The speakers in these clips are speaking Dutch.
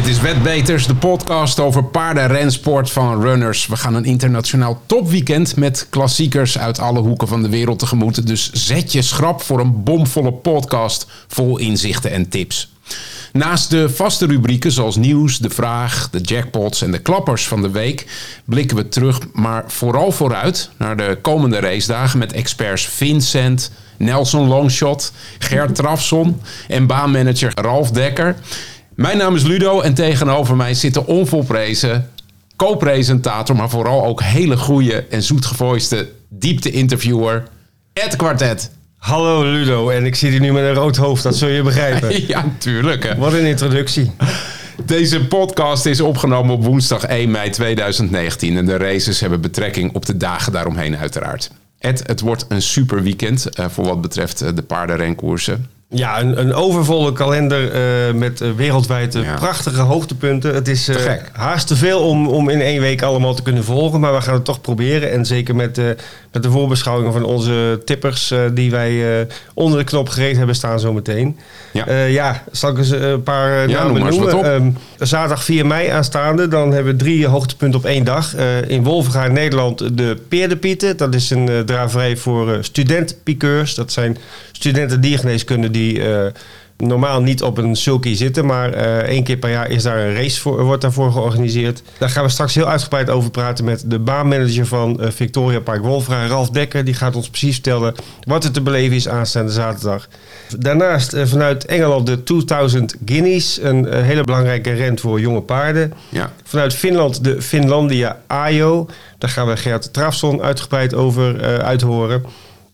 Dit is Wetbeters, de podcast over paarden rensport van runners. We gaan een internationaal topweekend met klassiekers uit alle hoeken van de wereld tegemoet. Dus zet je schrap voor een bomvolle podcast vol inzichten en tips. Naast de vaste rubrieken zoals nieuws, de vraag, de jackpots en de klappers van de week blikken we terug, maar vooral vooruit naar de komende racedagen met experts Vincent, Nelson Longshot, Gert Trafson en baanmanager Ralf Dekker. Mijn naam is Ludo en tegenover mij zit de onvolprezen co-presentator, maar vooral ook hele goede en zoetgevoiste diepte-interviewer Ed Quartet. Hallo Ludo, en ik zit hier nu met een rood hoofd, dat zul je begrijpen. Ja, tuurlijk. hè. Wat een introductie. Deze podcast is opgenomen op woensdag 1 mei 2019 en de races hebben betrekking op de dagen daaromheen uiteraard. Ed, het wordt een super weekend eh, voor wat betreft eh, de paardenrenkoersen. Ja, een, een overvolle kalender eh, met eh, wereldwijd Ja. prachtige hoogtepunten. Het is Te gek. haast te veel om, om in één week allemaal te kunnen volgen, maar we gaan het toch proberen. En zeker met, met de voorbeschouwingen van onze tippers die wij onder de knop gereed hebben staan zometeen. Ja. Ja, ja zal ik eens een paar Ja, noem namen wat noemen? Ehm, zaterdag 4 mei aanstaande, dan hebben we drie hoogtepunten op één dag. In Wolvenga, Nederland, de Peerdepieten. Dat is een draverij voor studentpiqueurs. Dat zijn studenten diergeneeskunde die eh, normaal niet op een sulky zitten. Maar eh, één keer per jaar is daar een race voor, wordt daarvoor georganiseerd. Daar gaan we straks heel uitgebreid over praten met de baanmanager van eh, Victoria Park Wolfra, Ralf Dekker. Die gaat ons precies vertellen wat er te beleven is aanstaande zaterdag. Daarnaast vanuit Engeland de 2000 Guineas. Een hele belangrijke rent voor jonge paarden. Ja. Vanuit Finland de Finlandia Ajo. Daar gaan we Gert Trafson uitgebreid over uithoren.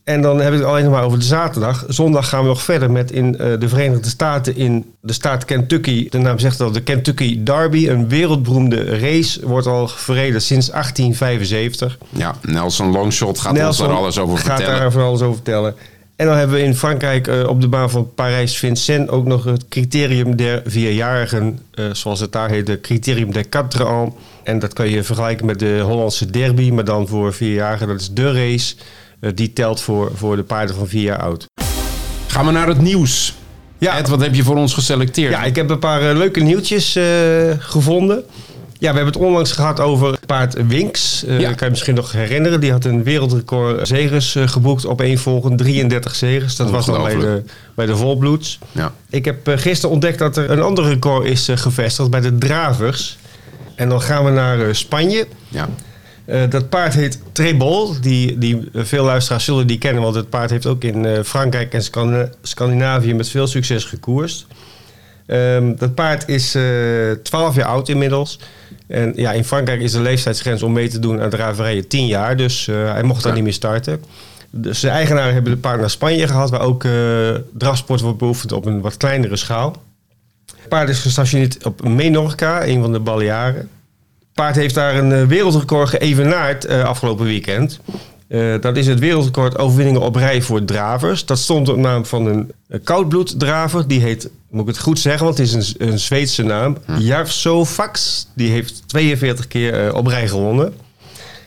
En dan heb ik het alleen nog maar over de zaterdag. Zondag gaan we nog verder met in eh, de Verenigde Staten in de staat Kentucky. De naam zegt al, de Kentucky Derby. Een wereldberoemde race. Wordt al verreden sinds 1875. ja, Nelson Longshot gaat ons daar alles over gaat vertellen. daar van alles over vertellen. En dan hebben we in Frankrijk eh, op de baan van Parijs-Vincennes ook nog het criterium der vierjarigen, eh, zoals het daar heet, de criterium der quatre ans. En dat kan je vergelijken met de Hollandse derby, maar dan voor vierjarigen. Dat is de race. Eh, die telt voor, voor de paarden van vier jaar oud. Gaan we naar het nieuws. Ja. Ed, wat heb je voor ons geselecteerd? Ja, ik heb een paar eh, leuke nieuwtjes eh, gevonden. Ja, we hebben het onlangs gehad over paard Winks. Ja. kan je misschien nog herinneren. Die had een wereldrecord zegers geboekt op één volgend. 33 zegers. Dat was dan bij de, bij de volbloods. Ja. Ik heb gisteren ontdekt dat er een ander record is gevestigd bij de dravers. En dan gaan we naar Spanje. ja. Eh, dat paard heet Trebol. Die, die, eh, veel luisteraars zullen die kennen, want het paard heeft ook in eh, Frankrijk en Scandina- Scandinavië met veel succes gekoerst. Ehm, dat paard is eh 12 jaar oud inmiddels. En ja, in Frankrijk is de leeftijdsgrens om mee te doen aan draverijen 10 jaar. Dus hij mocht daar Ja. niet meer starten. Dus de eigenaren hebben het paard naar Spanje gehad, waar ook drafsport wordt beoefend op een wat kleinere schaal. Het paard is gestationeerd op Menorca, een van de Balearen. Paard heeft daar een eh, wereldrecord geëvenaard eh, afgelopen weekend. Eh, dat is het wereldrecord overwinningen op rij voor dravers. Dat stond op naam van een, koudbloeddraver. Die heet, moet ik het goed zeggen, want het is een, een Zweedse naam. Jarso Fax. Die heeft 42 keer op rij gewonnen.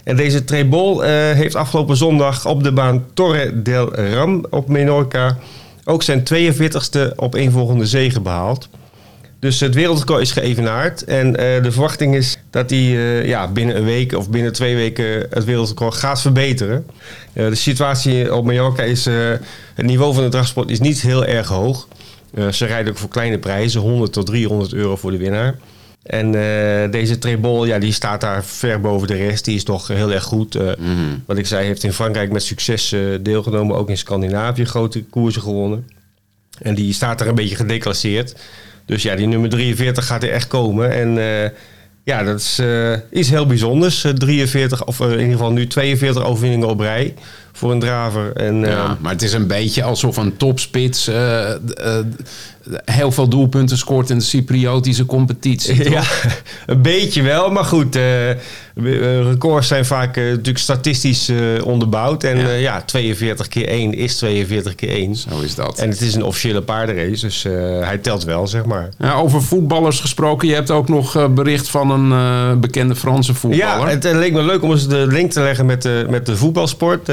En deze Trebol heeft afgelopen zondag op de baan Torre del Ram op Menorca... ook zijn 42ste opeenvolgende zege behaald. Dus het wereldrecord is geëvenaard. En eh, de verwachting is dat hij eh, ja, binnen een week of binnen twee weken het wereldrecord gaat verbeteren. Eh, de situatie op Mallorca is... het niveau van de dragsport is niet heel erg hoog. Ze rijden ook voor kleine prijzen. 100 tot 300 euro voor de winnaar. En deze Trebol, ja, die staat daar ver boven de rest. Die is toch heel erg goed. Eh, Wat ik zei, heeft in Frankrijk met succes deelgenomen. Ook in Scandinavië grote koersen gewonnen. En die staat er een beetje gedeclasseerd. Dus ja, die nummer 43 gaat er echt komen. En eh, ja, dat is eh, iets heel bijzonders. Eh, 43, of eh, in ieder geval nu 42 overwinningen op rij voor een draver. En, Ja, maar het is een beetje alsof een topspits heel veel doelpunten scoort in de Cypriotische competitie. toch? Ja, een beetje wel, maar goed. eh, records zijn vaak eh, natuurlijk statistisch onderbouwd. En Ja. ja. ja, 42 keer 1 is 42 keer 1. Zo is dat. En het is een officiële paardenrace, dus hij telt wel, zeg maar. Ja, over voetballers gesproken, je hebt ook nog bericht van een bekende Franse voetballer. Ja, het leek me leuk om eens de link te leggen met de, met de voetbalsport.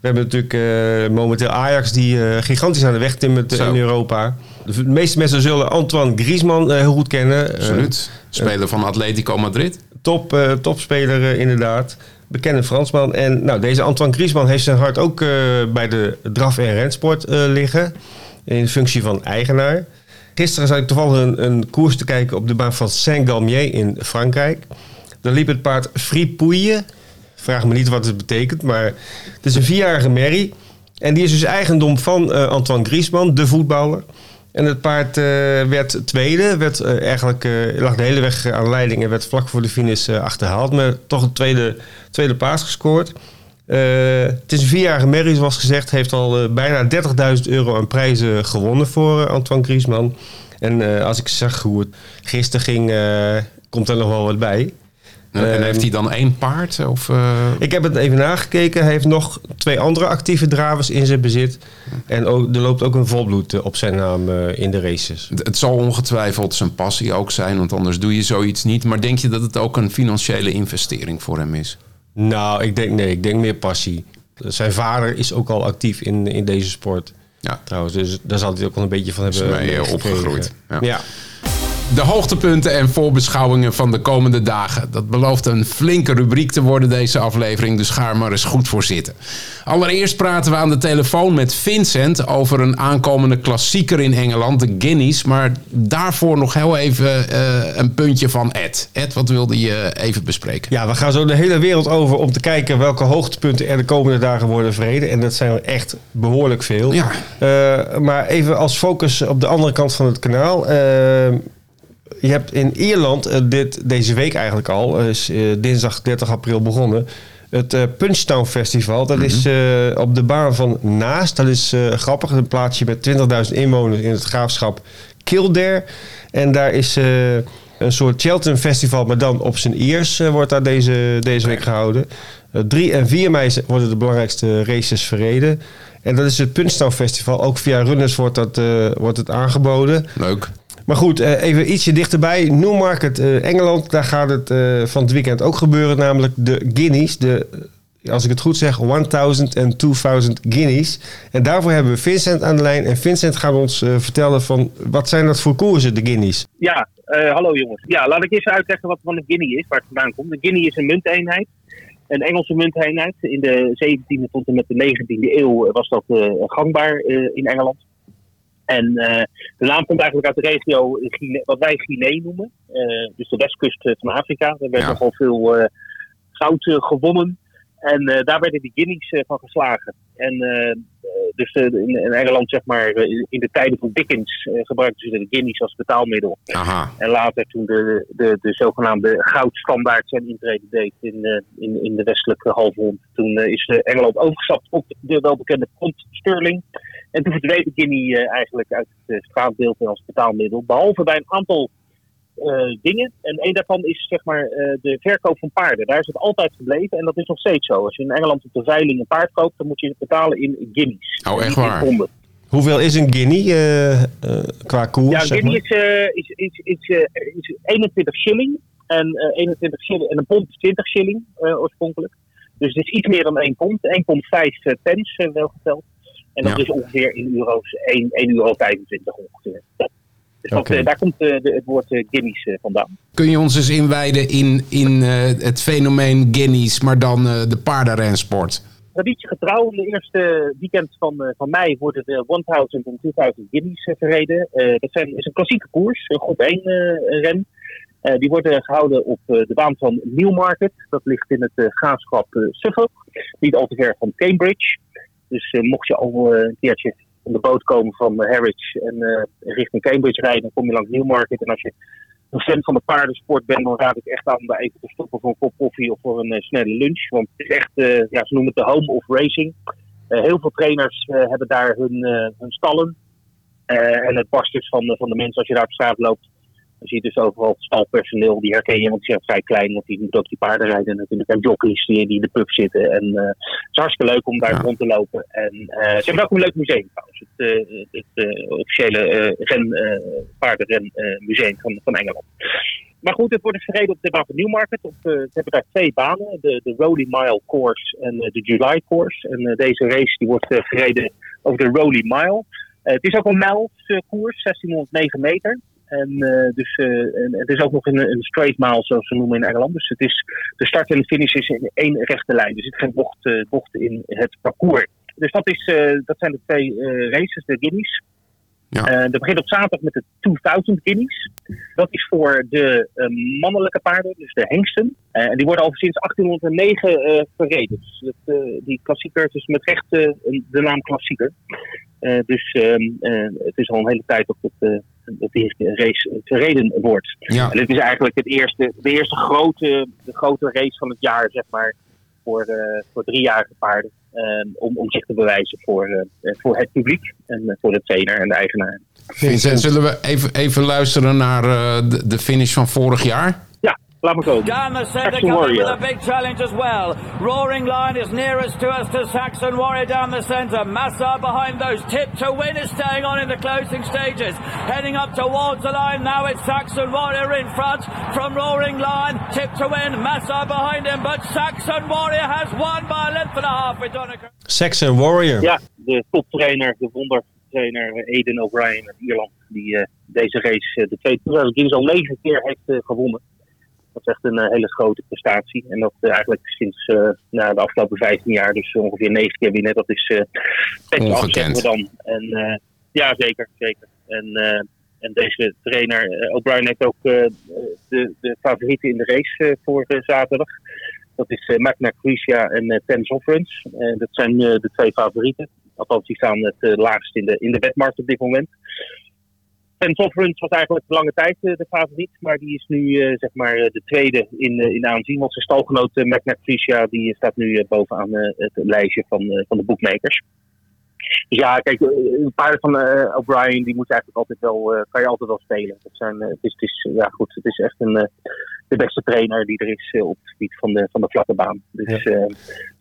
We hebben natuurlijk eh, momenteel Ajax die eh, gigantisch aan de weg timmert eh, Zo. in Europa. De meeste mensen zullen Antoine Griezmann heel goed kennen. Absoluut. Speler van Atletico Madrid. top, topspeler inderdaad. Bekende Fransman. En nou, deze Antoine Griezmann heeft zijn hart ook bij de draf- en rensport liggen. In functie van eigenaar. Gisteren zat ik toevallig een, een koers te kijken op de baan van Saint-Galmier in Frankrijk. Daar liep het paard Fripouille. Vraag me niet wat het betekent, maar het is een vierjarige merrie. En die is dus eigendom van eh, Antoine Griezmann, de voetballer. En het paard eh, werd tweede, werd, eh, eigenlijk, lag de hele weg aan leiding en werd vlak voor de finish achterhaald. Maar toch een tweede, tweede paas gescoord. Het is een vierjarige merrie, zoals gezegd. Heeft al bijna 30.000 euro aan prijzen gewonnen voor Antoine Griezmann. En als ik zag hoe het gisteren ging, komt er nog wel wat bij. En Ehm, heeft hij dan één paard? Of, eh, Ik heb het even nagekeken. Hij heeft nog twee andere actieve dravers in zijn bezit. En ook, er loopt ook een volbloed eh, op zijn naam eh, in de races. Het zal ongetwijfeld zijn passie ook zijn, want anders doe je zoiets niet. Maar denk je dat het ook een financiële investering voor hem is? Nou, ik denk nee, ik denk meer passie. Zijn vader is ook al actief in, in deze sport. Ja. Trouwens, dus daar zal hij ook wel een beetje van Is hebben mee, eh, meegekregen. opgegroeid. Ja. Ja. De hoogtepunten en voorbeschouwingen van de komende dagen. Dat belooft een flinke rubriek te worden deze aflevering, dus ga er maar eens goed voor zitten. Allereerst praten we aan de telefoon met Vincent over een aankomende klassieker in Engeland, de Guineas. Maar daarvoor nog heel even eh, een puntje van Ed. Ed, wat wilde je even bespreken? ja, we gaan zo de hele wereld over om te kijken welke hoogtepunten er de komende dagen worden verreden. En dat zijn er echt behoorlijk veel. Ja. Eh, maar even als focus op de andere kant van het kanaal. Eh, je hebt in Ierland, eh, dit, deze week eigenlijk al, eh, is eh, dinsdag 30 april begonnen. Het Punchtown Festival. Dat is eh, op de baan van Naast. Dat is grappig. Een plaatsje met 20.000 inwoners in het graafschap Kildare. En daar is een soort Cheltenham Festival, maar dan op zijn Iers eh, wordt daar deze, deze week gehouden. Eh, 3 en 4 mei worden de belangrijkste races verreden. En dat is het Punchtown Festival. Ook via Runners wordt, dat, wordt het aangeboden. Leuk. Maar goed, eh, even ietsje dichterbij. Newmarket, eh, Engeland. Daar gaat het eh, van het weekend ook gebeuren. Namelijk de Guineas. De, als ik het goed zeg, 1000 en 2000 Guineas. En daarvoor hebben we Vincent aan de lijn. En Vincent gaat ons vertellen van wat zijn dat voor koersen, de Guineas? Ja, hallo jongens. Ja, laat ik eerst uitleggen wat van een guinea is, waar het vandaan komt. Een guinea is een munteenheid. Een Engelse munteenheid. In de 17e tot en met de 19e eeuw was dat gangbaar in Engeland. En eh, de naam komt eigenlijk uit de regio wat wij Guinea noemen. Eh, dus de westkust eh, van Afrika. Daar werd Ja. nogal veel goud gewonnen. En eh, daar werden die guineas eh, van geslagen. En eh, dus in, in Engeland, zeg maar, in de tijden van Dickens gebruikten ze de guineas als betaalmiddel. Aha. En later toen de, de, de zogenaamde goudstandaard zijn intrede deed in, in, in de westelijke halfrond. Toen is Engeland overgestapt op de welbekende pond sterling. En toen verdween de guinea eigenlijk uit het straatbeeld en als betaalmiddel. Behalve bij een aantal dingen. En één daarvan is zeg maar eh, de verkoop van paarden. Daar is het altijd gebleven en dat is nog steeds zo. Als je in Engeland op de veiling een paard koopt, dan moet je het betalen in guineas. Oh, En echt waar? ponden. Hoeveel is een Guinea eh, eh, qua koers? Ja, zeg Guinea maar? is, eh, is, is, is, eh, is 21 shilling. En, eh 21 shilling, en een pond is 20 shilling eh, oorspronkelijk. Dus het is iets meer dan 1 pond. 1 pond 5 eh, pence eh, wel geteld. En dat Ja. is ongeveer in euro's 1, 1 euro 25 ongeveer. Dus dat, eh, daar komt eh, de, het woord eh, guineas vandaan. Kun je ons eens inwijden in, in het fenomeen Guineas, maar dan de paardenrensport? Traditiegetrouw, in de eerste weekend van, van mei worden de 1000 en 2000 guineas eh, verreden. Dat zijn, is een klassieke koers, een groep 1 eh, ren. Die worden gehouden op de baan van Newmarket. Dat ligt in het eh, graafschap Suffolk. Niet al te ver van Cambridge. Dus mocht je al een keertje van de boot komen van eh, Harwich en eh, richting Cambridge rijden, dan kom je langs Newmarket. En als je een fan van de paardensport bent, dan raad ik echt aan om daar even te stoppen voor een kop koffie of voor een eh, snelle lunch. Want het is echt, ja, ze noemen het de home of racing. Heel veel trainers hebben daar hun, hun stallen. En het barst dus van, van de mensen als je daar op straat loopt. Je dus overal stalpersoneel, die herken je, want die zijn vrij klein, want die moeten ook die paarden rijden natuurlijk. En jockeys die, die in de pub zitten. En eh, het is hartstikke leuk om daar Ja. rond te lopen. En eh, ze hebben ook een leuk museum trouwens. Het, eh, het officiële ren, paardenrenmuseum van, van Engeland. maar goed, het wordt dus gereden op de baan van Newmarket. Op, uh, ze hebben daar twee banen, de, de Rolly Mile Course en uh, de July Course. En uh, deze race die wordt gereden over de Rolly Mile. het is ook een mijlskoers, 1609 meter. En, dus, en het is ook nog een, een straight mile, zoals ze noemen in Engeland. Dus het is, de start en de finish is in één rechte lijn. Er zit geen bocht, bocht in het parcours. Dus dat, is, dat zijn de twee races, de Guineas. Ja. Dat begint op zaterdag met de 2000 guineas. Dat is voor de mannelijke paarden, dus de hengsten. En die worden al sinds 1809 verreden. Dus dat, die klassieker is met recht de naam klassieker. dus ehm, het is al een hele tijd dat, het, dat die race verreden wordt. Ja. En dit is eigenlijk het eerste, de eerste grote, de grote race van het jaar, zeg maar, voor, voor driejarige paarden. Ehm, om, om zich te bewijzen voor, uh, voor het publiek en uh, voor de trainer en de eigenaar. Vincent, zullen we even, even luisteren naar uh, de, de finish van vorig jaar? Laat me komen. Down the centre, coming with a big challenge as well. Roaring Lion is nearest to us to Saxon Warrior down the centre. Massa behind those. Tip to win is staying on in the closing stages. Heading up towards the line. Now it's Saxon Warrior in front from Roaring Lion. Tip to win. Massa behind him. But Saxon Warrior has won by a length and a half with. Saxon Warrior. Ja, de toptrainer, de wondertrainer Eden O'Brien uit Ierland. Die uh, deze race, uh, de twee toeren, al negen keer heeft uh, gewonnen. Dat is echt een uh, hele grote prestatie. En dat uh, eigenlijk sinds uh, nou, de afgelopen 15 jaar, dus ongeveer 9 keer winnen. Dat is Ongekend. we dan. En ja, ja, zeker. zeker. En, en deze trainer, O'Brien, heeft ook de, de favorieten in de race voor zaterdag. Dat is Magna Crisia en Ten Sovereigns. dat zijn de twee favorieten. Althans, die staan het laagst in de, in de wetmarkt op dit moment. En Runs was eigenlijk lange tijd uh, de favoriet, maar die is nu uh, zeg maar uh, de tweede in, in aanzien. Want zijn stalgenoot uh, Magna die staat nu bovenaan het lijstje van, van de boekmakers. Dus ja, kijk, een paarden van O'Brien die moet eigenlijk altijd wel, kan je altijd wel spelen. Dat zijn, het, is, het is, ja goed, het is echt een, de beste trainer die er is op het gebied van de, van de vlakke baan. Dus ja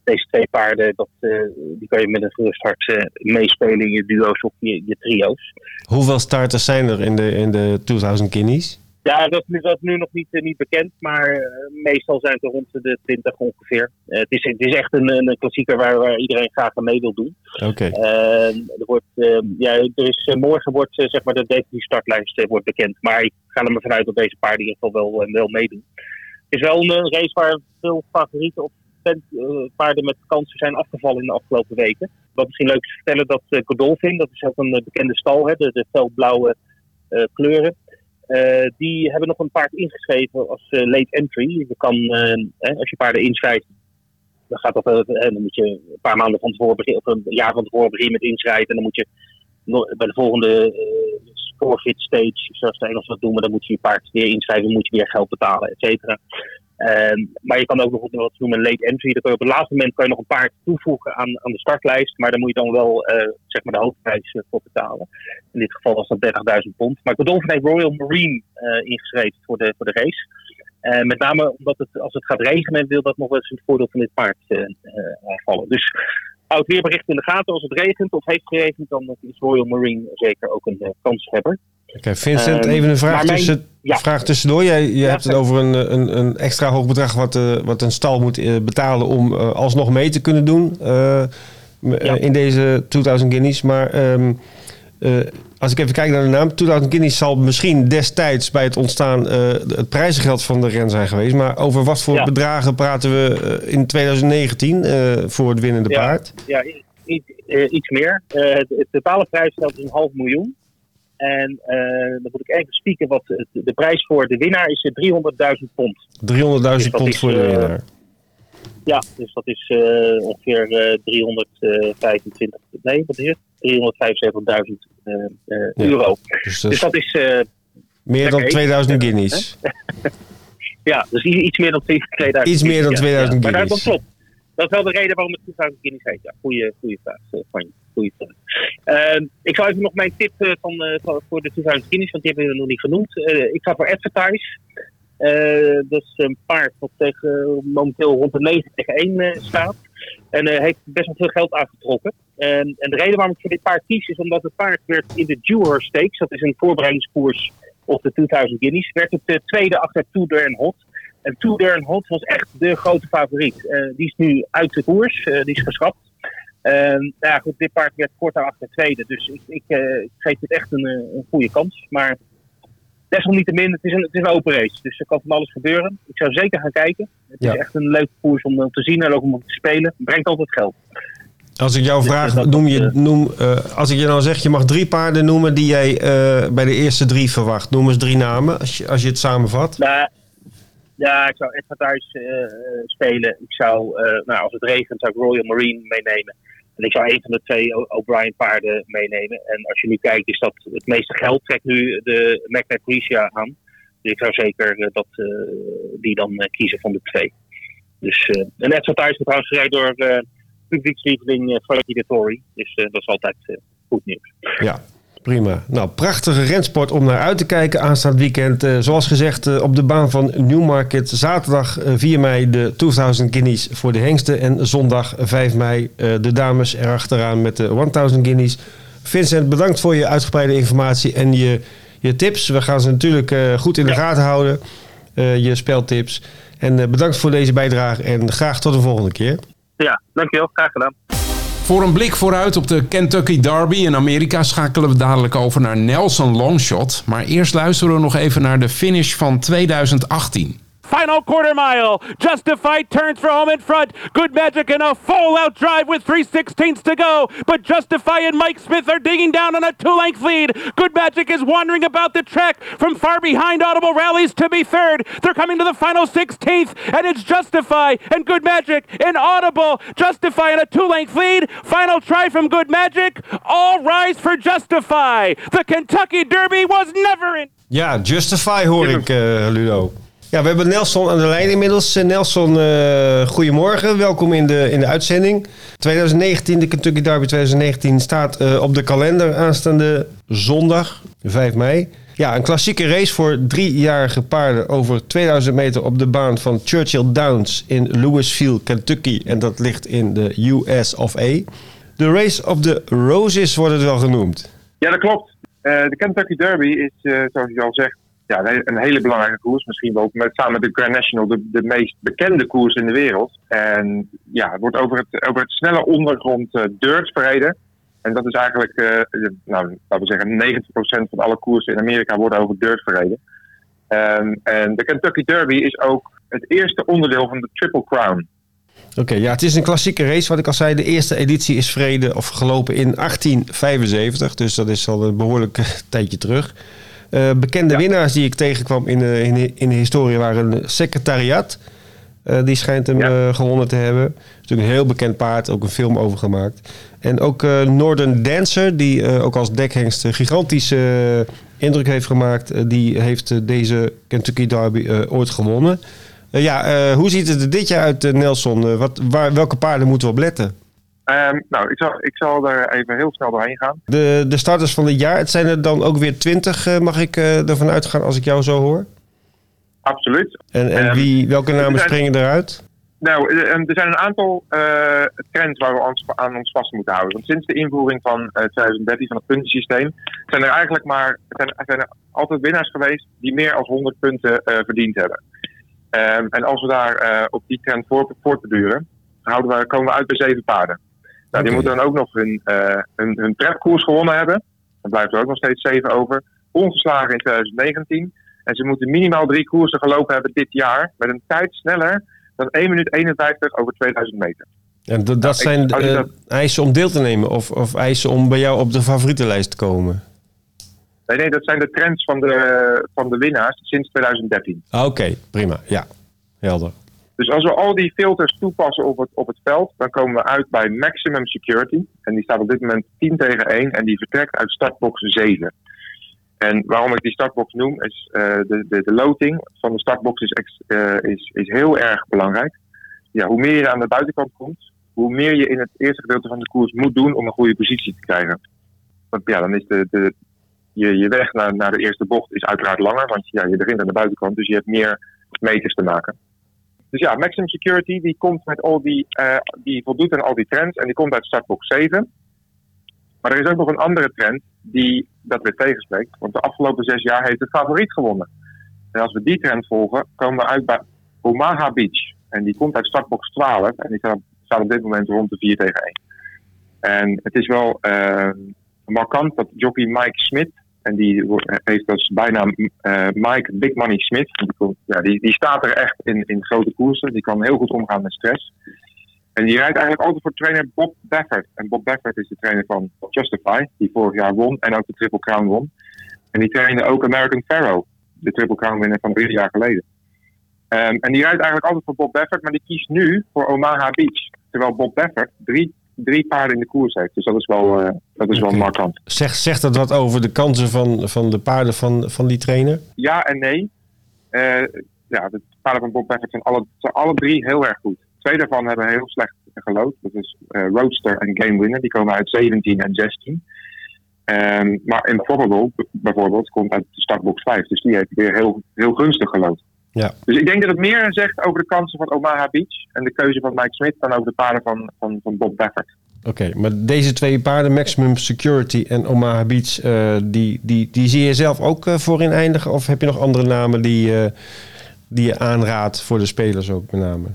deze twee paarden, dat, uh, die kan je met een gerust hart uh, meespelen in je duo's of je, je trio's. Hoeveel starters zijn er in de, in de 2000 Guineas? Ja, dat, dat is nu nog niet, uh, niet bekend, maar meestal zijn het er rond de 20 ongeveer. het, is, het is echt een, een klassieker waar, waar iedereen graag aan mee wil doen. Oké. er wordt, ja, er is, morgen wordt zeg maar de definitieve startlijst wordt bekend, maar ik ga er maar vanuit dat deze paarden in ieder geval wel, wel meedoen. Het is wel een race waar veel favorieten op paarden met kansen zijn afgevallen in de afgelopen weken. Wat misschien leuk is te vertellen, dat uh, Godolphin, dat is ook een uh, bekende stal, hè, de, de felblauwe kleuren. die hebben nog een paard ingeschreven als late entry. Je kan, als je paarden inschrijft, dan gaat dat, dan moet je een paar maanden van tevoren beginnen, of een jaar van tevoren beginnen met inschrijven. En dan moet je bij de volgende forfeit stage, zoals de dat doen, maar dan moet je je paard weer inschrijven, moet je weer geld betalen, et cetera. Ehm, maar je kan ook nog wat noemen late entry. Dan kun je op het laatste moment kan je nog een paard toevoegen aan, aan de startlijst. Maar dan moet je dan wel uh, zeg maar de hoofdprijs uh, voor betalen. In dit geval was dat 30.000 pond. Maar Godolphin heeft Royal Marine uh, ingeschreven voor de, voor de race. met name omdat het, als het gaat regenen, wil dat nog eens het voordeel van dit paard vallen. Dus oud weerbericht in de gaten. Als het regent of heeft geregend, dan is Royal Marine zeker ook een kanshebber. Oké, Vincent, ehm, even een vraag, tussen, vraag tussendoor. Jij je hebt het over een, een, een, extra hoog bedrag wat, uh, wat een stal moet uh, betalen om uh, alsnog mee te kunnen doen in deze 2000 guineas. Maar um, als ik even kijk naar de naam, 2000 guineas zal misschien destijds bij het ontstaan het prijzengeld van de ren zijn geweest. Maar over wat voor bedragen praten we in 2019 voor het winnende paard? Ja, iets, iets meer. het, het totale prijsgeld is een half miljoen. En uh, dan moet ik even spieken wat de prijs voor de winnaar is 300.000 pond. 300.000 dus pond is, voor de winnaar. Uh, ja, dus dat is uh, ongeveer 325, nee, wat is het? 375.000 euro. Dus dat, dus dat is... meer dan 2000 guineas. ja, dus iets meer dan 2000 Iets meer dan 2000 ja, guineas. Maar dat klopt. Dat is wel de reden waarom het 2000 guineas heet. Ja, goeie vraag van je. Goeie vraag. Uh, ik zal even nog mijn tip uh, van, uh, voor de 2000 guineas, want die hebben we nog niet genoemd. ik ga voor Advertise. dat is een paard dat tegen, momenteel rond de 9 tegen 1 staat. En heeft best wel veel geld aangetrokken. en de reden waarom ik voor dit paard kies is omdat het paard werd in de Dewhurst Stakes. Dat is een voorbereidingskoers op de 2000 Guineas. Werd het de tweede achter Tudor en Hot. En Tudor Hot was echt de grote favoriet. die is nu uit de koers, die is geschrapt. nou ja, goed, dit paard werd kort achter tweede. Dus ik, ik, ik geef het echt een, een goede kans. Maar desalniettemin, het is, een, het is een open race. Dus er kan van alles gebeuren. Ik zou zeker gaan kijken. Het is echt een leuke koers om te zien en ook om te spelen. Het brengt altijd geld. Als ik jou vraag, noem je, noem, uh, als ik je nou zeg, je mag drie paarden noemen die jij uh, bij de eerste drie verwacht. Noem eens drie namen, als je, als je het samenvat. Nou, ja, ik zou Advertise uh, spelen. Ik zou, nou, als het regent, zou ik Royal Marine meenemen. En ik zou een van de twee O'Brien paarden meenemen. En als je nu kijkt, is dat het meeste geld trekt nu de Magna Gracia aan. Dus ik zou zeker dat, die dan kiezen van de twee. Dus, en Advertise wordt trouwens gereden door publiekslieveling Frankie de Tory. Dus dat is altijd goed nieuws. Ja, prima. Nou, prachtige rensport om naar uit te kijken aanstaand weekend. Uh, zoals gezegd op de baan van Newmarket. Zaterdag 4 mei de 2000 Guineas voor de hengsten. En zondag 5 mei de dames erachteraan met de 1000 Guineas. Vincent, bedankt voor je uitgebreide informatie en je, je tips. We gaan ze natuurlijk goed in de gaten houden. je speltips. En bedankt voor deze bijdrage en graag tot de volgende keer. Ja, dankjewel. Graag gedaan. Voor een blik vooruit op de Kentucky Derby in Amerika schakelen we dadelijk over naar Nelson Longshot. Maar eerst luisteren we nog even naar de finish van 2018. Final quarter mile. Justified turns for home in front. Good Magic in a full out drive with 3 16ths to go. But Justify and Mike Smith are digging down on a two length lead. Good Magic is wandering about the track from far behind Audible Rallies to be third. They're coming to the final 16th, and it's Justify and Good Magic in Audible. Justify in a two length lead. Final try from Good Magic. All rise for Justify. The Kentucky Derby was never in. Ja, Justify hoor ik, uh, Ludo. Ja, we hebben Nelson aan de lijn inmiddels. Eh, Nelson, uh, goedemorgen. Welkom in de, in de uitzending. 2019, de Kentucky Derby 2019 staat uh, op de kalender aanstaande zondag, 5 mei. Ja, een klassieke race voor driejarige paarden over 2000 meter op de baan van Churchill Downs in Louisville, Kentucky. En dat ligt in de US of A. De Race of the Roses wordt het wel genoemd. Ja, dat klopt. de Kentucky Derby is, zoals je al zegt, ja, een hele belangrijke koers. Misschien wel met, samen met de Grand National de, de meest bekende koers in de wereld. En ja, het wordt over het, over het snelle ondergrond uh, dirt verreden. En dat is eigenlijk, uh, nou, laten we zeggen, 90% van alle koersen in Amerika worden over dirt verreden. Um, en de Kentucky Derby is ook het eerste onderdeel van de Triple Crown. Oké, ja, het is een klassieke race. Wat ik al zei, de eerste editie is verreden of gelopen in 1875. Dus dat is al een behoorlijk tijdje terug. Uh, bekende winnaars die ik tegenkwam in de, in in de historie waren Secretariat. Uh, die schijnt hem ja. gewonnen te hebben. Is natuurlijk een heel bekend paard, ook een film over gemaakt. En ook Northern Dancer, die ook als dekhengst een gigantische indruk heeft gemaakt. die heeft deze Kentucky Derby ooit gewonnen. ja, hoe ziet het er dit jaar uit, Nelson? wat, waar, welke paarden moeten we op letten? Um, nou, ik zal, ik zal er even heel snel doorheen gaan. De, de starters van dit jaar, het zijn er dan ook weer twintig, uh, mag ik uh, ervan uitgaan als ik jou zo hoor? Absoluut. En, en um, wie, welke namen springen eruit? Nou, er zijn een aantal uh, trends waar we ons, aan ons vast moeten houden. Want sinds de invoering van 2013 van het puntensysteem zijn er eigenlijk maar zijn, zijn er altijd winnaars geweest die meer dan 100 punten verdiend hebben. Um, en als we daar op die trend voort, voortbeduren, houden we, komen we uit bij zeven paarden. Nou, die moeten dan ook nog hun, uh, hun, hun prepkoers gewonnen hebben. Dan blijft er ook nog steeds zeven over. Ongeslagen in 2019. En ze moeten minimaal drie koersen gelopen hebben dit jaar. Met een tijd sneller dan 1 minuut 51 over 2000 meter. En dat, nou, zijn ik, uh, dat... eisen om deel te nemen of, of eisen om bij jou op de favorietenlijst te komen? Nee, nee, dat zijn de trends van de, van de winnaars sinds 2013. Ah, oké, okay, prima. Ja, helder. Dus als we al die filters toepassen op het, op het veld, dan komen we uit bij maximum security. En die staat op dit moment 10 tegen 1 en die vertrekt uit startbox 7. En waarom ik die startbox noem, is uh, de, de, de loting van de startbox is, uh, is, is heel erg belangrijk. Ja, hoe meer je aan de buitenkant komt, hoe meer je in het eerste gedeelte van de koers moet doen om een goede positie te krijgen. Want ja, dan is de, de, je, je weg naar, naar de eerste bocht is uiteraard langer, want ja, je begint aan de buitenkant, dus je hebt meer meters te maken. Dus ja, Maximum Security die komt met al die, uh, die voldoet aan al die trends en die komt uit startbox 7. Maar er is ook nog een andere trend die dat weer tegenspreekt. Want de afgelopen zes jaar heeft de favoriet gewonnen. En als we die trend volgen, komen we uit bij Omaha Beach. En die komt uit startbox 12 en die staat, op dit moment rond de 4 tegen 1. En het is wel uh, markant dat jockey Mike Smith, en die heeft als bijnaam eh, Mike Big Money Smith, die, ja, die, die staat er echt in, in grote koersen. Die kan heel goed omgaan met stress. En die rijdt eigenlijk altijd voor trainer Bob Baffert. En Bob Baffert is de trainer van Justify, die vorig jaar won en ook de Triple Crown won. En die trainde ook American Pharaoh, de Triple Crown winner van drie jaar geleden. Ehm, en die rijdt eigenlijk altijd voor Bob Baffert, maar die kiest nu voor Omaha Beach. Terwijl Bob Baffert drie, drie paarden in de koers heeft. Dus dat is wel, eh, dat is wel markant. Zegt, zegt dat wat over de kansen van, van de paarden van, van die trainer? Ja en nee. Eh, ja, de paarden van Bob Baffert zijn alle, zijn alle drie heel erg goed. Twee daarvan hebben heel slecht gelood. Dat is eh, Roadster en Game Winner. Die komen uit 17 en 16. Ehm, maar Improbable bijvoorbeeld komt uit de startbox 5. Dus die heeft weer heel, heel gunstig gelood. Ja. Dus ik denk dat het meer zegt over de kansen van Omaha Beach en de keuze van Mike Smith dan over de paarden van, van, van Bob Baffert. Oké, maar deze twee paarden, Maximum Security en Omaha Beach, eh, die, die, die zie je zelf ook eh, voorin eindigen? Of heb je nog andere namen die, eh, die je aanraadt voor de spelers ook met name?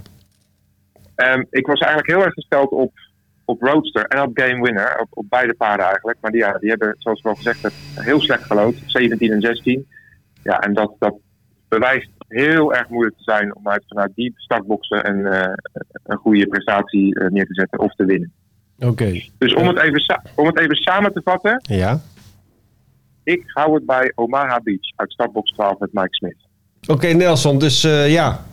Ehm, ik was eigenlijk heel erg gesteld op, op Roadster en op Game Winner. Op, beide paarden eigenlijk. Maar die, ja, die hebben, zoals ik al gezegd heb, heel slecht gelood. 17 en 16. Ja, en dat, dat bewijst heel erg moeilijk te zijn om uit, vanuit die startboxen een, een goede prestatie neer te zetten of te winnen. Oké, Dus om het, even om het even samen te vatten. ja. Ik hou het bij Omaha Beach uit startbox 12 met Mike Smith. Oké, Nelson, dus eh, ja.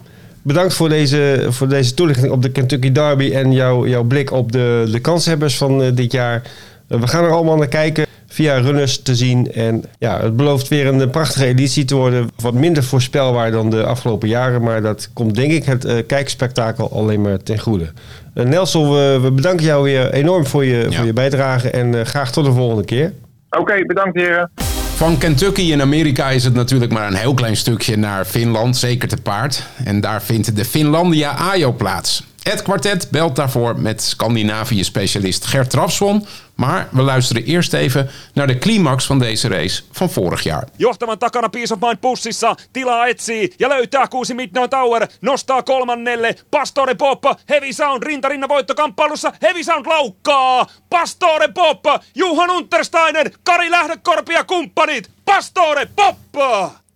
Bedankt voor deze, voor deze toelichting op de Kentucky Derby en jouw, jouw blik op de, de kanshebbers van eh, dit jaar. Eh, we gaan er allemaal naar kijken via runners te zien. En ja, het belooft weer een prachtige editie te worden. Wat minder voorspelbaar dan de afgelopen jaren. Maar dat komt denk ik het eh, kijkspektakel alleen maar ten goede. Eh, Nelson, we, we bedanken jou weer enorm voor je, Ja. voor je bijdrage. En eh, graag tot de volgende keer. Oké, bedankt heren. Van Kentucky in Amerika is het natuurlijk maar een heel klein stukje naar Finland, zeker te paard. En daar vindt de Finlandia Ajo plaats. Het kwartet belt daarvoor met Scandinavië-specialist Gert Trafsson. Maar we luisteren eerst even naar de climax van deze race van vorig jaar. Johtavan takana Peace of Mind pussissa, tilaa etsii ja löytää kuusi Midnight Tower, nostaa kolmannelle, Pastore Pop, Heavy Sound rintarinna voittokamppailussa, Heavy Sound laukkaa, Pastore Pop, Juhan Untersteiner, Kari Lähdekorpi ja kumppanit, Pastore Pop!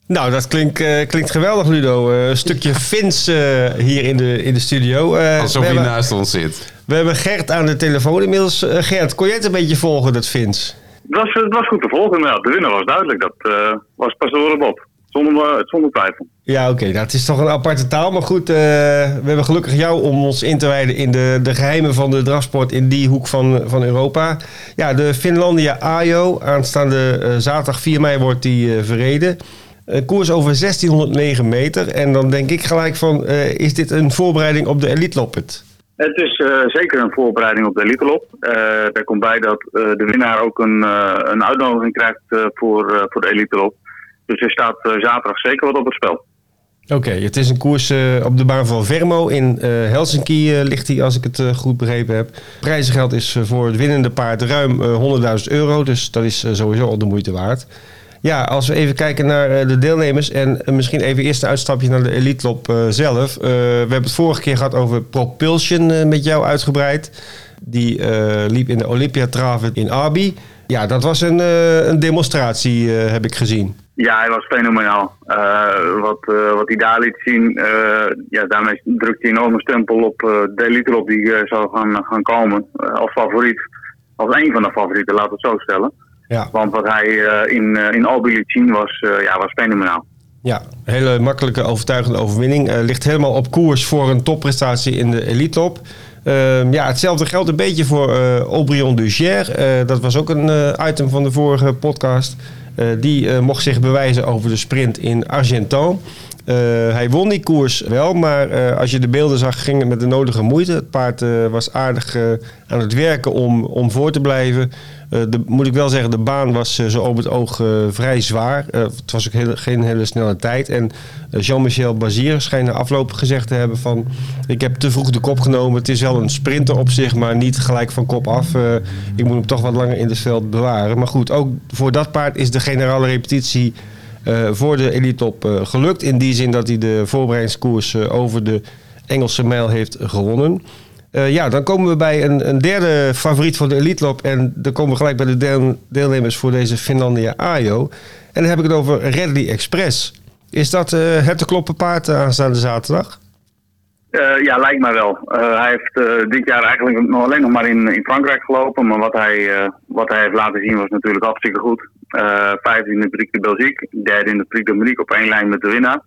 Nou, dat klinkt, eh, klinkt geweldig, Ludo. Eh, een stukje Fins eh, hier in de, in de studio. Eh, Alsof hij hebben, naast ons zit. We hebben Gert aan de telefoon inmiddels. Eh, Gert, kon jij het een beetje volgen, dat Fins? Het was, het was goed te volgen, maar de winnaar was duidelijk. Dat eh, was Pastore Bob. Zonder, eh, zonder twijfel. Ja, oké. Nou, het is toch een aparte taal. Maar goed, we hebben gelukkig jou om ons in te wijden in de, de geheimen van de drafsport in die hoek van, van Europa. Ja, de Finlandia Ajo. Aanstaande zaterdag 4 mei wordt die verreden. Koers over 1609 meter. En dan denk ik gelijk van, is dit een voorbereiding op de Elite Loppet? Het is eh, zeker een voorbereiding op de Elite Lop. Eh er komt bij dat eh, de winnaar ook een, een uitnodiging krijgt voor, voor de Elite Lop. Dus er staat zaterdag zeker wat op het spel. Oké, het is een koers op de baan van Vermo. In Helsinki ligt hij, als ik het goed begrepen heb. Prijzengeld is voor het winnende paard ruim eh, 100.000 euro. Dus dat is sowieso al de moeite waard. Ja, als we even kijken naar eh, de deelnemers. En eh, misschien even eerst een uitstapje naar de Elite Lop eh, zelf. We hebben het vorige keer gehad over Propulsion met jou uitgebreid. Die liep in de Olympiatraven in Arby. Ja, dat was een, een demonstratie, heb ik gezien. Ja, hij was fenomenaal. Wat, wat hij daar liet zien, ja, daarmee drukt hij een enorme stempel op de Elite Lop die zal gaan, gaan komen. als favoriet. Als een van de favorieten, laten we het zo stellen. Ja. Want wat hij eh, in, eh, in zien was, eh, ja, was fenomenaal. Ja, hele makkelijke, overtuigende overwinning. Eh, ligt helemaal op koers voor een topprestatie in de elite top. Ehm, ja, hetzelfde geldt een beetje voor eh Aubryon Dugier. Dat was ook een item van de vorige podcast. Die mocht zich bewijzen over de sprint in Argenton. Hij won die koers wel, maar als je de beelden zag, ging het met de nodige moeite. Het paard was aardig aan het werken om, om voor te blijven. Eh, de, moet ik wel zeggen, de baan was eh, zo op het oog eh, vrij zwaar. Het was ook geen hele snelle tijd. En Jean-Michel Bazier schijnt na afloop gezegd te hebben van... ik heb te vroeg de kop genomen. Het is wel een sprinter op zich, maar niet gelijk van kop af. Ik moet hem toch wat langer in het veld bewaren. Maar goed, ook voor dat paard is de generale repetitie voor de elite top gelukt. In die zin dat hij de voorbereidingskoers over de Engelse mijl heeft gewonnen. Eh, ja, dan komen we bij een, een derde favoriet van de elite top. En dan komen we gelijk bij de deel- deelnemers voor deze Finlandia Ajo. En dan heb ik het over Redley Express. Is dat eh, het te kloppen paard eh, aanstaande zaterdag? Ja, lijkt mij wel. Hij heeft dit jaar eigenlijk nog alleen nog maar in, in Frankrijk gelopen. Maar wat hij, wat hij heeft laten zien was natuurlijk hartstikke goed. Vijfde in de Prix de Belgique, derde in de Prix de Monique op één lijn met de winnaar.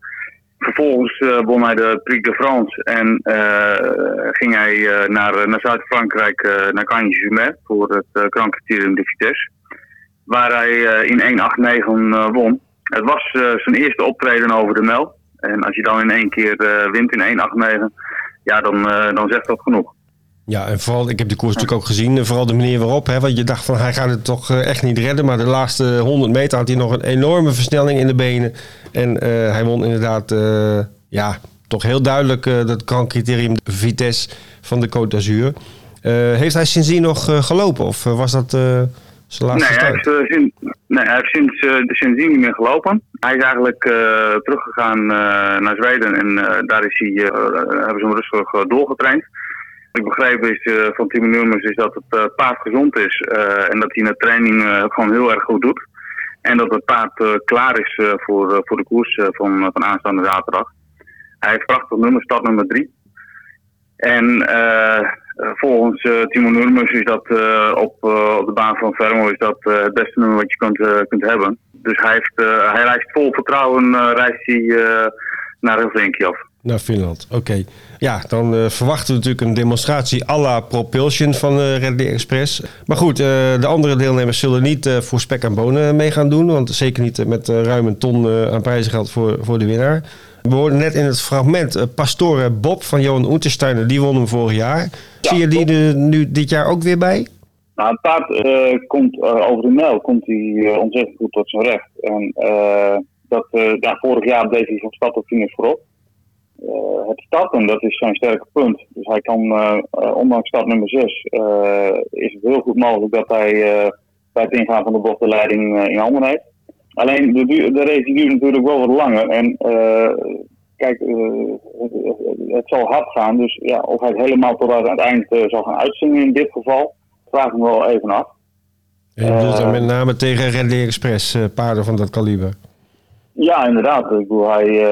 Vervolgens eh, won hij de Prix de France en eh, ging hij eh, naar, naar Zuid-Frankrijk, naar Cagnes-Jumet voor het uh, Grand Criterium de Vitesse. Waar hij in 1.8.9 eh, won. Het was zijn eerste optreden over de Mel. En als je dan in één keer wint in 1.8.9, ja, dan, dan zegt dat genoeg. Ja, en vooral, ik heb de koers natuurlijk ook gezien. en Vooral de manier waarop. Hè, want je dacht van hij gaat het toch eh, echt niet redden. Maar de laatste 100 meter had hij nog een enorme versnelling in de benen. En eh, hij won inderdaad, eh, ja, toch heel duidelijk dat Grand Criterium Vitesse van de Côte d'Azur. Heeft hij sindsdien nog gelopen? Of was dat zijn laatste Nee, hij heeft, eh, sin- nee, hij heeft sinds, sindsdien niet meer gelopen. Hij is eigenlijk teruggegaan naar Zweden en daar is hij, hebben ze hem rustig doorgetraind. Ik begrepen is eh, van Timo Nurmers is dat het eh, paard gezond is eh, en dat hij in de training gewoon heel erg goed doet. En dat het paard klaar is voor, voor de koers van, van aanstaande zaterdag. Hij heeft prachtig nummer, start nummer drie. En volgens Timo Nurmers is dat op, op de baan van Vermo is dat het beste nummer wat je kunt, kunt hebben. Dus hij, heeft, hij reist vol vertrouwen reist hij, naar Helsinki af. Naar Finland, oké. Ja, dan eh, verwachten we natuurlijk een demonstratie à la Propulsion van eh Redley Express. Maar goed, eh, de andere deelnemers zullen niet voor spek en bonen mee gaan doen. Want zeker niet met ruim een ton aan prijzengeld voor, voor de winnaar. We hoorden net in het fragment Pastore Bob van Johan Untersteiner. Die won hem vorig jaar. Zie je die er nu dit jaar ook weer bij? Nou, het paard komt over de mijl komt hij ontzettend goed tot zijn recht. En dat, ja, vorig jaar deed hij van start tot finish voorop. Eh, het starten, dat is zijn sterke punt. Dus hij kan, eh, eh, ondanks start nummer 6, is het heel goed mogelijk dat hij bij het ingaan van de bocht de leiding in handen heeft. Alleen de, duur- de race duurt natuurlijk wel wat langer. En kijk, het, zal hard gaan. Dus ja, of hij het helemaal tot aan het eind zal gaan uitzingen in dit geval, vraag ik me wel even af. En je dan met name tegen Redley Express, paarden van dat kaliber. Ja, inderdaad. Ik bedoel, hij,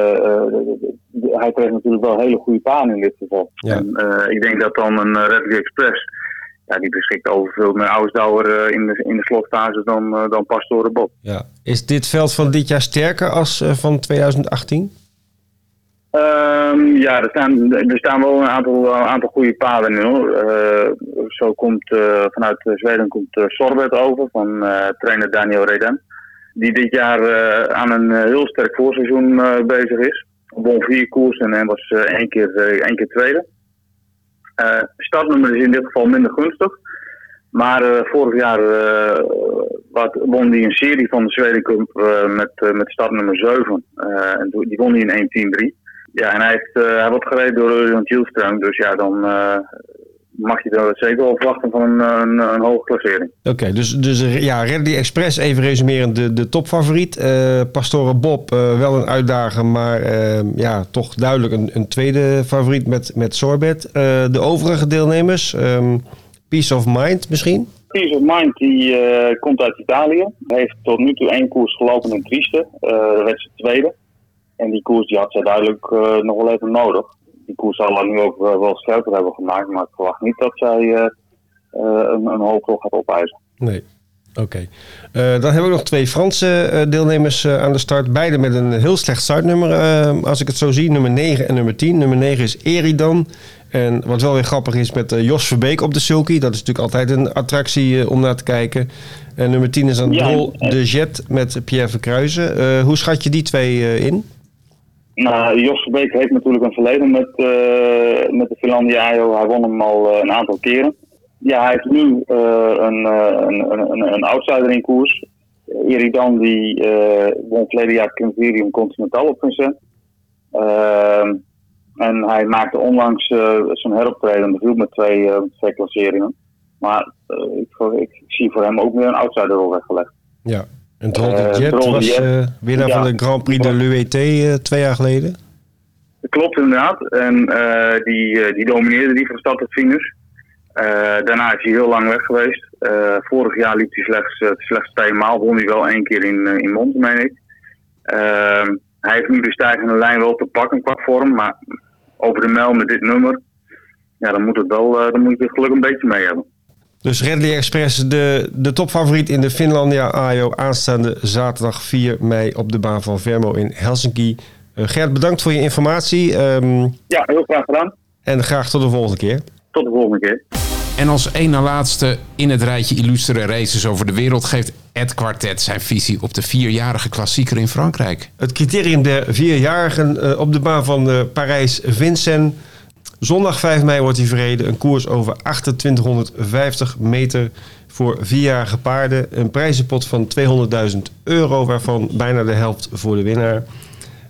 hij kreeg natuurlijk wel hele goede panen in dit geval. Ja. En, eh, ik denk dat dan een uh, Redley Express, ja, die beschikt over veel meer Ausdauer eh, in, de, in de slotfase dan, eh, dan Pastore Bob. Ja. Is dit veld van dit jaar sterker als eh, van 2018? Ehm, ja, er staan, er staan wel een aantal, een aantal goede paden nu. Eh, zo komt eh, vanuit Zweden komt uh, Sorbet over van eh, trainer Daniel Reden. Die dit jaar eh, aan een eh, heel sterk voorseizoen eh, bezig is. Won vier koersen en was eh, één, keer, eh, één keer tweede. Eh startnummer is in dit geval minder gunstig. Maar vorig jaar wat, won hij een serie van de Zweden met, met startnummer 7. Eh, en die won hij in 1-10-3. Ja, en hij, heeft, hij wordt gereden door Örjan Kielström. Dus ja, dan mag je er zeker wel verwachten van een, een, een hoge klassering. Oké, okay, dus, dus ja, Redley Express, even resumerend, de, de topfavoriet. Uh, Pastore Bob, uh, wel een uitdager, maar uh, ja, toch duidelijk een, een tweede favoriet met, met Sorbet. De overige deelnemers, um, Peace of Mind misschien? Peace of Mind die komt uit Italië. Heeft tot nu toe één koers gelopen in Trieste. Uh, werd ze tweede. En die koers die had zij duidelijk nog wel even nodig. Die koers zal nu ook uh, wel scherper hebben gemaakt. Maar ik verwacht niet dat zij uh, een, een hoop gaat opeisen. Nee. Oké. Okay. Uh, dan hebben we nog twee Franse uh, deelnemers uh, aan de start. Beide met een heel slecht startnummer. als ik het zo zie, nummer 9 en nummer 10. Nummer 9 is Eridan. En wat wel weer grappig is met Jos Verbeek op de sulky. Dat is natuurlijk altijd een attractie om naar te kijken. En nummer 10 is dan ja, de Jet met Pierre Verkruijzen. hoe schat je die twee in? Nou, Jos Verbeek heeft natuurlijk een verleden met, uh, met de Finlandia Ajo. Hij won hem al uh, een aantal keren. Ja, hij heeft nu uh, een, een, een, een outsider in koers. Eridan die won verleden jaar Criterium Continental op Vincent. Ehm, en hij maakte onlangs zijn heroptreden. Dat viel met twee, twee klasseringen. Maar ik, ik, zie voor hem ook weer een outsider weggelegd. Ja, en Troll de Jet was uh, winnaar ja, van de Grand Prix de l'UET uh, twee jaar geleden. Klopt inderdaad. En die, die domineerde die van stad tot finish. daarna is hij heel lang weg geweest. vorig jaar liep hij slechts, slechts twee maal. Won hij wel één keer in, in Mont, meen ik. Ehm, hij heeft nu de stijgende lijn wel te pakken qua vorm. Maar over de mijl met dit nummer, ja, dan moet, het wel, dan moet je het geluk een beetje mee hebben. Dus Redley Express, de, de topfavoriet in de Finlandia Ajo. Aanstaande zaterdag 4 mei op de baan van Vermo in Helsinki. Uh, Gert, bedankt voor je informatie. Um, ja, heel graag gedaan. En graag tot de volgende keer. Tot de volgende keer. En als één na laatste in het rijtje illustere races over de wereld geeft Ed Quartet zijn visie op de vierjarige klassieker in Frankrijk. Het criterium der vierjarigen uh, op de baan van uh, Parijs-Vincennes. Zondag 5 mei wordt hij verreden. Een koers over 2850 meter voor vierjarige paarden. Een prijzenpot van 200.000 euro, waarvan bijna de helft voor de winnaar.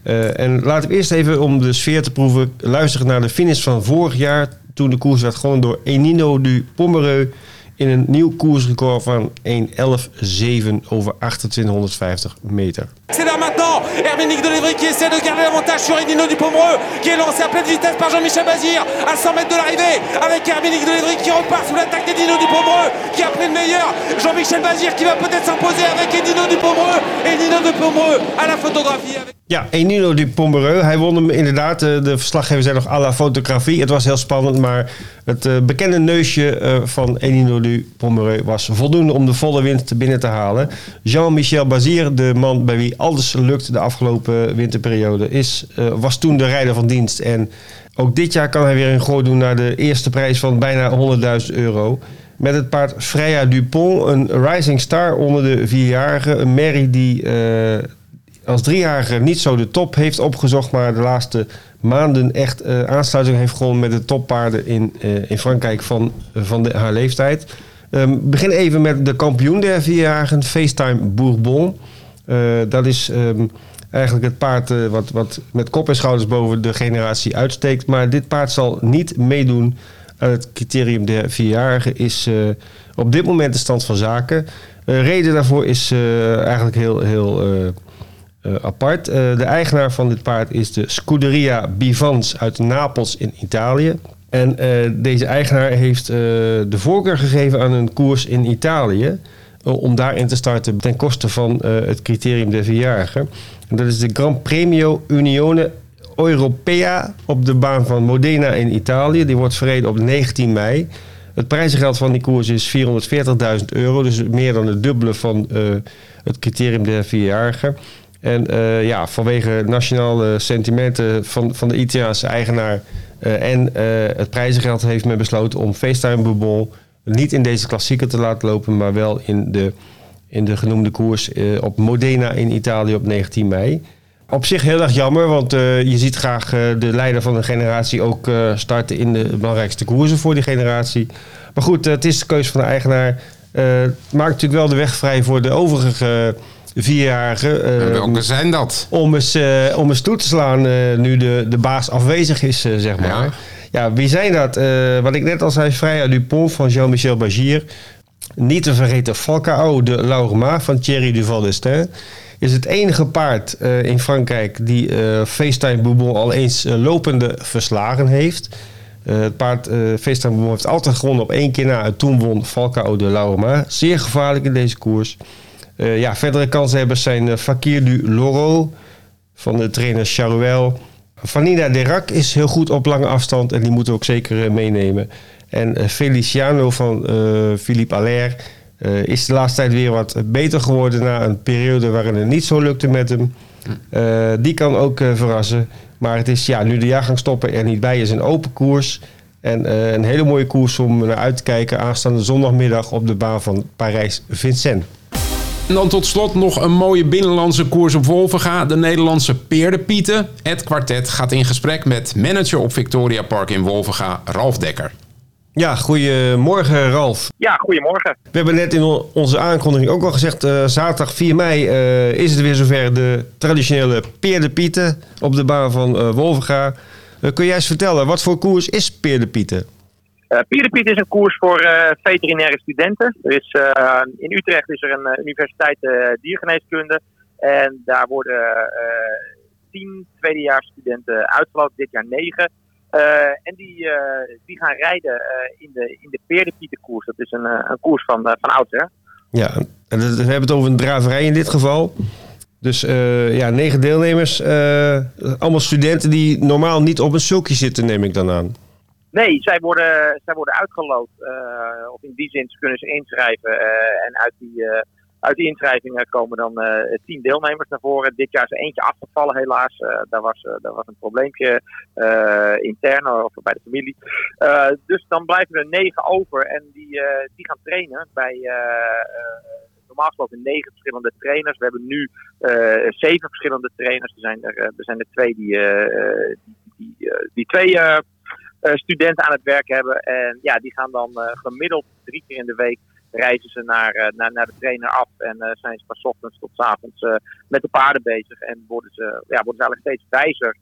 Uh, en laten we eerst even om de sfeer te proeven luisteren naar de finish van vorig jaar. Toen de koers werd gewonnen door Enino du Pomereux in een nieuw koersrecord van 1.11.7 over 2850 meter. C'est là maintenant Herménique de Lévry qui essaie de garder l'avantage sur Edino Dupomereux qui est lancé à pleine vitesse par Jean-Michel Bazir à 100 mètres de l'arrivée avec Herménique de Lévry qui repart sous l'attaque d'Edino Dupomereux qui a pris le meilleur. Jean-Michel Bazir qui va peut-être s'imposer avec Edino Dupomereux. Edino Dupomereux à la photographie. Avec... Ja, Enino Pomereux. Hij won hem inderdaad. De verslaggevers zijn nog à la fotografie. Het was heel spannend, maar het uh, bekende neusje uh, van Enino du Pomereux was voldoende om de volle winst binnen te halen. Jean-Michel Bazir, de man bij wie alles lukt de afgelopen winterperiode, is, was toen de rijder van dienst. En ook dit jaar kan hij weer een gooi doen naar de eerste prijs van bijna 100.000 euro. Met het paard Freya Dupont, een rising star onder de vierjarige. Een merrie die als driejarige niet zo de top heeft opgezocht, maar de laatste maanden echt uh, aansluiting heeft gewonnen met de toppaarden in, uh, in Frankrijk van, van de, haar leeftijd. Um, begin even met de kampioen der vierjarigen, FaceTime Bourbon. Uh, dat is um, eigenlijk het paard wat, wat met kop en schouders boven de generatie uitsteekt. Maar dit paard zal niet meedoen aan het criterium der vierjarigen. Is op dit moment de stand van zaken. reden daarvoor is eigenlijk heel, heel uh, apart. Uh, de eigenaar van dit paard is de Scuderia Bivans uit Napels in Italië. En uh, deze eigenaar heeft de voorkeur gegeven aan een koers in Italië. om daarin te starten ten koste van het criterium der vierjarigen. En dat is de Gran Premio Unione Europea op de baan van Modena in Italië. Die wordt verreden op 19 mei. Het prijzengeld van die koers is 440.000 euro. Dus meer dan het dubbele van het criterium der vierjarigen. En uh, ja, vanwege nationale sentimenten van, van de Italiaanse eigenaar uh, en uh, het prijzengeld heeft men besloten om FaceTime niet in deze klassieker te laten lopen, maar wel in de, in de genoemde koers op Modena in Italië op 19 mei. Op zich heel erg jammer, want je ziet graag de leider van de generatie ook starten in de belangrijkste koersen voor die generatie. Maar goed, het is de keuze van de eigenaar. maakt natuurlijk wel de weg vrij voor de overige vierjarige. Uh, welke zijn dat? Om eens, uh, om eens toe te slaan uh, nu de, de baas afwezig is, zeg maar. Ja. ja. wie zijn dat? wat ik net al zei, Freya Dupont van Jean-Michel Bagier. Niet te vergeten Falcao de Laurema van Thierry Duval d'Estaing. Is het enige paard in Frankrijk die FaceTime Bourbon al eens lopende verslagen heeft. het paard FaceTime Bourbon heeft altijd gewonnen op één keer na. En toen won Falcao de Laurema. Zeer gevaarlijk in deze koers. Uh, ja, verdere kanshebbers zijn uh, Fakir du Loro van de trainer Charuel. Vanina Derac is heel goed op lange afstand en die moeten we ook zeker uh, meenemen. En Feliciano van Philippe Allaire is de laatste tijd weer wat beter geworden na een periode waarin het niet zo lukte met hem. die kan ook verrassen. Maar het is ja, nu de jaargang stoppen er niet bij is een open koers. En een hele mooie koers om naar uit te kijken aanstaande zondagmiddag op de baan van Parijs-Vincennes. En dan tot slot nog een mooie binnenlandse koers op Wolvenga. De Nederlandse Peerdepieten. Het kwartet gaat in gesprek met manager op Victoria Park in Wolvenga, Ralf Dekker. Ja, goedemorgen Ralf. Ja, goedemorgen. We hebben net in onze aankondiging ook al gezegd, uh, zaterdag 4 mei uh, is het weer zover de traditionele Peer de Pieten op de baan van uh, Wolvenga. kun jij eens vertellen, wat voor koers is Peer Uh, Pierdepiet is een koers voor uh, veterinaire studenten. Er is, uh, in Utrecht is er een universiteit diergeneeskunde. En daar worden tien tweedejaarsstudenten uitgelopen, dit jaar negen. en die, die gaan rijden in de, in de Peerdepietenkoers. Dat is een, een koers van, van oudsher. Ja, en we hebben het over een draverij in dit geval. Dus ja, negen deelnemers. allemaal studenten die normaal niet op een sulky zitten, neem ik dan aan. Nee, zij worden, zij worden uitgeloot. Uh, of in die zin kunnen ze inschrijven. Uh, en uit die, uh, uit die inschrijvingen komen dan tien deelnemers naar voren. Dit jaar is er eentje afgevallen helaas. daar, was, daar was een probleempje intern of bij de familie. dus dan blijven er negen over en die, die gaan trainen bij normaal gesproken negen verschillende trainers. We hebben nu zeven verschillende trainers. Er zijn er, er, zijn er twee die, die, die, die twee eh, studenten aan het werk hebben. En ja, die gaan dan eh, gemiddeld drie keer in de week reizen ze naar, eh, naar, naar de trainer af en zijn ze van ochtends tot avonds met de paarden bezig. En worden ze, ja, worden ze eigenlijk steeds wijzer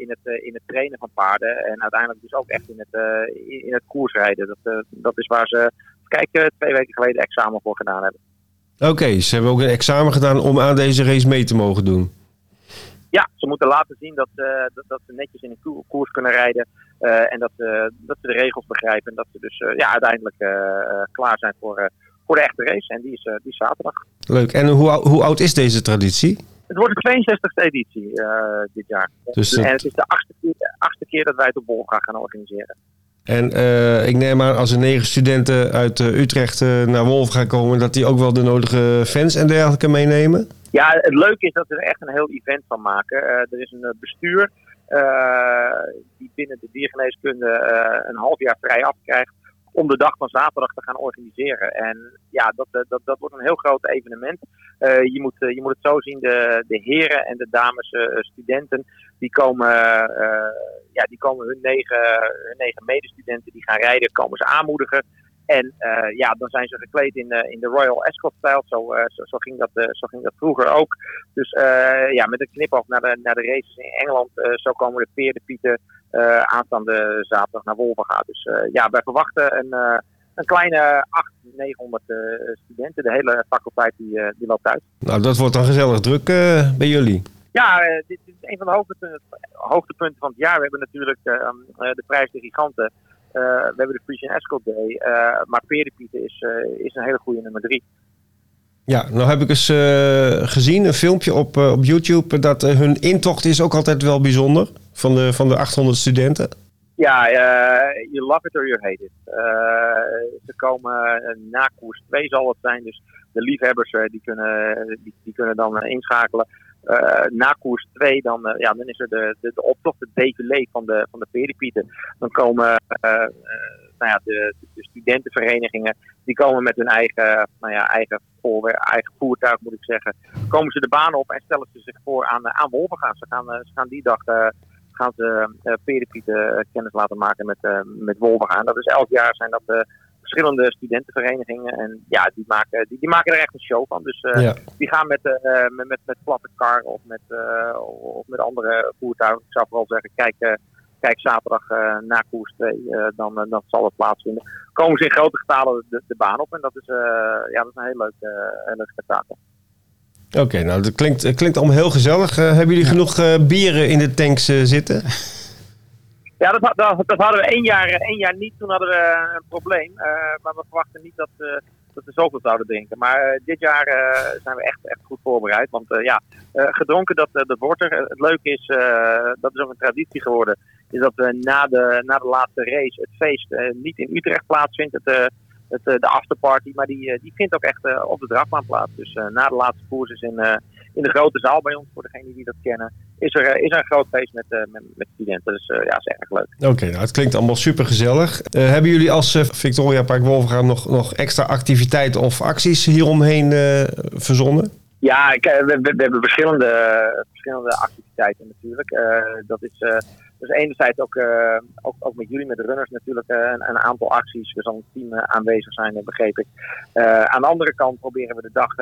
in, het, in het trainen van paarden. En uiteindelijk dus ook echt in het, in, het koersrijden. Dat, dat is waar ze, kijk, twee weken geleden examen voor gedaan hebben. Oké, ze hebben ook een examen gedaan om aan deze race mee te mogen doen. Ja, ze moeten laten zien dat, dat, dat, ze netjes in een koers kunnen rijden. Uh, en dat, uh, dat ze de regels begrijpen. En dat ze dus uh, ja, uiteindelijk klaar zijn voor, voor de echte race. En die is, die is zaterdag. Leuk. En hoe, hoe oud is deze traditie? Het wordt de 62e editie dit jaar. Dus en het is de achtste keer, achtste keer dat wij het op gaan organiseren. En ik neem aan als er negen studenten uit Utrecht naar Wolf gaan komen, dat die ook wel de nodige fans en dergelijke meenemen? Ja, het leuke is dat we er echt een heel event van maken. er is een bestuur uh, die binnen de diergeneeskunde een half jaar vrij afkrijgt om de dag van zaterdag te gaan organiseren. En ja, dat, eh, dat, dat wordt een heel groot evenement. Je, moet, je moet het zo zien, de, de heren en de dames studenten, die komen, ja, die komen hun, negen, hun negen medestudenten die gaan rijden, komen ze aanmoedigen. En uh, ja, dan zijn ze gekleed in, uh, in de Royal Ascot-stijl. Zo, uh, zo, zo, ging dat, zo ging dat vroeger ook. Dus ja, met een knipoog naar de, naar de races in Engeland. zo komen de peerdepieten aanstaande zaterdag naar Wolverga. Dus ja, wij verwachten een, een kleine 800, 900 studenten. De hele faculteit die, die loopt uit. Nou, dat wordt dan gezellig druk bij jullie. Ja, dit is een van de hoogtepunten, hoogtepunten van het jaar. We hebben natuurlijk de prijs de giganten. Uh, we hebben de Frisian Escort Day. Uh, maar Peerdepieten is, uh, is een hele goede nummer drie. Ja, nou heb ik eens gezien, een filmpje op, op YouTube, dat hun intocht is ook altijd wel bijzonder van de, van de 800 studenten. Ja, je love it or you hate it. ze komen na koers 2 zal het zijn, dus de liefhebbers die, kunnen, die, die kunnen dan inschakelen. Uh, na koers 2, dan, uh, ja, dan is er de, de, de optocht, défilé van de, van de peripieten. Dan komen uh, nou ja, de, de, studentenverenigingen, die komen met hun eigen, nou ja, eigen, eigen voertuig, moet ik zeggen. Komen ze de baan op en stellen ze zich voor aan, aan Wolvengaan. Ze gaan, ze gaan die dag gaan ze peripieten kennis laten maken met, met Wolvengaan. Dat is elk jaar zijn dat verschillende studentenverenigingen. En ja, die maken, die, die maken er echt een show van. Dus uh, die gaan met, uh, met, met, met platte kar of met, uh, of met andere voertuigen. Ik zou vooral zeggen, kijk, kijk zaterdag na koers 2, dan, dan zal het plaatsvinden. Komen ze in grote getalen de, de baan op en dat is, ja, dat is een heel leuk, heel leuk spektakel. Oké, nou dat klinkt, klinkt allemaal heel gezellig. hebben jullie genoeg bieren in de tanks zitten? Ja, dat, dat, hadden we één jaar, één jaar niet. Toen hadden we een probleem. Uh, maar we verwachten niet dat, uh, dat we zoveel zouden drinken. Maar dit jaar zijn we echt, echt goed voorbereid. Want ja, gedronken, dat, wordt er. Het leuke is, dat is ook een traditie geworden, is dat we na de, na de laatste race het feest niet in Utrecht plaatsvindt. Het, het, eh, de afterparty. Maar die, eh, die vindt ook echt eh, op de drafbaan plaats. Dus eh, na de laatste koers is in, eh, in de grote zaal bij ons, voor degenen die dat kennen, is er, eh, is er een groot feest met, eh, met, met studenten. Dus eh, ja, is erg leuk. Oké, nou, het klinkt allemaal super gezellig. hebben jullie als Victoria Park Wolvergaan nog, nog extra activiteiten of acties hieromheen verzonnen? Ja, ik, we, hebben verschillende, verschillende activiteiten natuurlijk. Dat is dus enerzijds ook, ook, ook met jullie, met de runners natuurlijk, een, een aantal acties. We zal een team aanwezig zijn, begreep ik. Aan de andere kant proberen we de dag